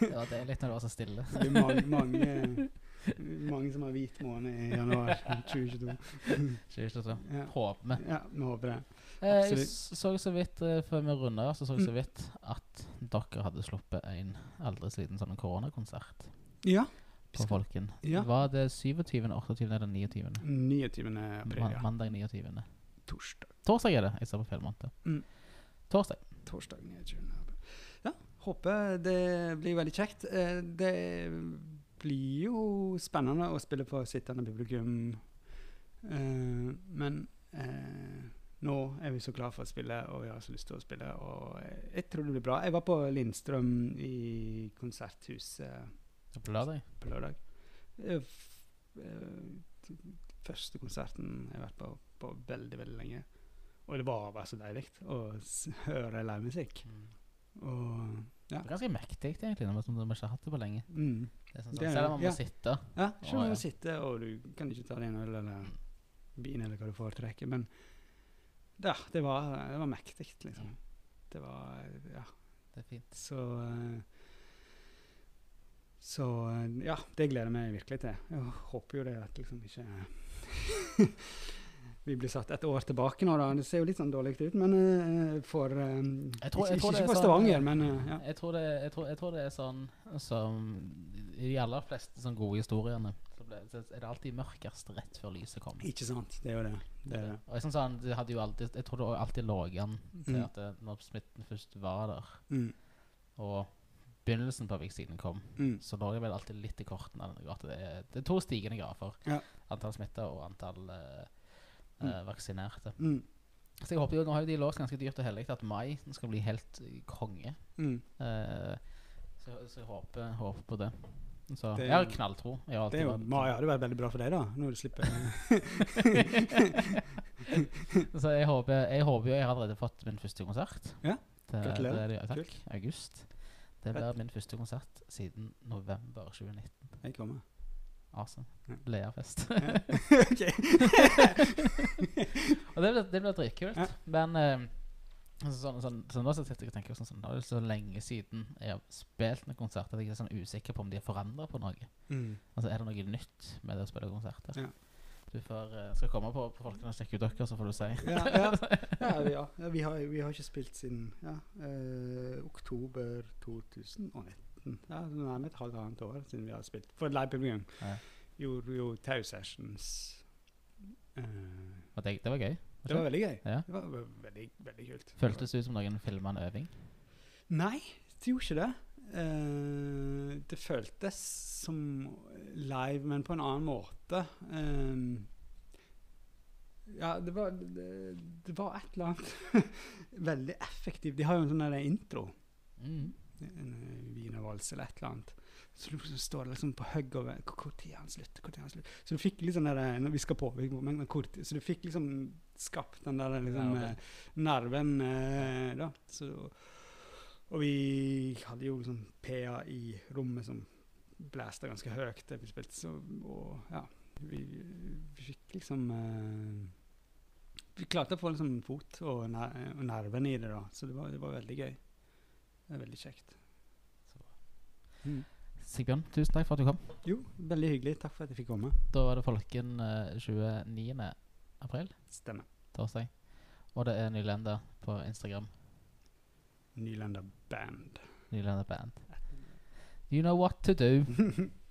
Det var deilig når det var så stille. Det blir mange, mange, (laughs) mange som har hvit måned i januar 2022. Ikke ikke så. Ja. Håper vi. ja, vi håper det. Eh, jeg så så vidt eh, før vi runder, så så jeg så Mm. vidt at dere hadde sluppet en aldri så liten sånn koronakonsert Ja. på Folken. Ja. Var det 27., 28. eller 29.? 29. april, ja. mandag 29. Torsdag. Torsdag er det. Jeg ser på feil måned. Mm. Torsdag. Torsdag 29. april. Ja, håper det blir veldig kjekt. Eh, Det blir jo spennende å spille for sittende publikum. Uh, Men uh, nå er vi så glad for å spille, og vi har så lyst til å spille. Og jeg- jeg tror det blir bra. Jeg var på Lindstrøm i konserthuset På lørdag. på lørdag. Eh, Første konserten jeg har vært på på veldig, veldig lenge. Og det var bare så deilig å (laughs) høre livemusikk. Og ja. Det er ganske mektig, egentlig, når man ikke har hatt det på lenge. Mm. Det er sånn, Det sånn, er selv om man ja. må sitte Ja, selv om man må sitter og du kan ikke ta deg en øl eller vin eller hva du foretrekker, men ja, det var, det var mektig, liksom. Det var Ja. Det er fint. Så eh, Så eh, ja, det gleder jeg meg virkelig til. Jeg håper jo det at liksom ikke Vi blir satt et år tilbake nå, da. Det ser jo litt sånn dårlig ut, men uh, for eh, Jeg tror- jeg Ikke, ikke for sånn, Stavanger, sånn, men uh, ja. Jeg tror, det, jeg, tror, jeg tror det er sånn som I de aller fleste sånn gode historiene så, ble, så er det alltid mørkest rett før lyset kommer. Ikke sant. Det er jo det. det, er det. Og jeg, sånn, sånn, det hadde jo alltid, jeg tror det alltid lå an til Mm. at det, når smitten først var der, Mm. og begynnelsen på vaksinen kom, Mm. så lå det vel alltid litt i kortene det er, to stigende grafer. Ja. Antall smitta og antall eh, Mm. eh, vaksinerte. Mm. Så jeg håper jo, Nå har jo de låst ganske dyrt og hellig at mai skal bli helt eh, konge. Mm. Uh, så, så jeg håper, håper på det. Så Det- jeg har knalltro. Jeg har Det er jo, vært- ja, det var veldig bra for deg, da. Når du slipper (laughs) så jeg håper, jeg håper jo jeg har allerede fått min første konsert. Ja, gratulerer. Det er det, takk. Kult. August. Det blir min første konsert siden november 2019. Jeg kommer. Awesome. Ja. Leafest. (laughs) (laughs) og det blir, det blir dritkult. Men eh, altså, sånn, sånn, sånn, nå sitter jeg og tenker sånn, sånn, det er så lenge siden jeg har spilt noen konserter at jeg er sånn usikker på om de har forandra på noe. Mm. Altså, er det noe nytt med det å spille konserter? Ja. Du får, eh, skal komme på, på folkene og sjekke ut dere, så får du si. ja, ja. (laughs) Vi, har, vi, har, ikke spilt siden uh, oktober 2001. 2017. Ja, Nå er vi et halvannet år siden vi har spilt for live publikum. Ja. Gjorde jo Tau Sessions. Uh, det, det, var gøy? Det, det var veldig gøy. Ja. Det var veldig, veldig kult. Føltes det ut som noen filma en øving? Nei, det gjorde ikke det. Uh, det føltes som live, men på en annen måte. Um, ja, det var, det, det var, et eller annet (laughs) veldig effektivt. De har jo en sånn intro. Mm. En eh, wienervals eller et eller annet. Så du står liksom på hugg over Når han slutter, tid han slutter. Så du fikk liksom der, når vi skal på, men, men tid- så du fikk liksom skapt den der liksom, Ja, ok. eh, nerven eh, da. Så, og vi hadde jo liksom PA i rommet som blæste ganske høyt vi spilte, så, og ja, vi, vi fikk liksom eh, Vi klarte å få liksom fot og, ner og nerven i det da, så det var, det var veldig gøy. Det er veldig kjekt. Mm. Sigbjørn, tusen takk for at du kom. Jo, veldig hyggelig. Takk for at jeg fikk komme. Da var det Folken uh, 29. april, Stemmer. torsdag. Og det er Nylenda på Instagram. Nylender Band. Nylenda Band. You know what to do. (laughs)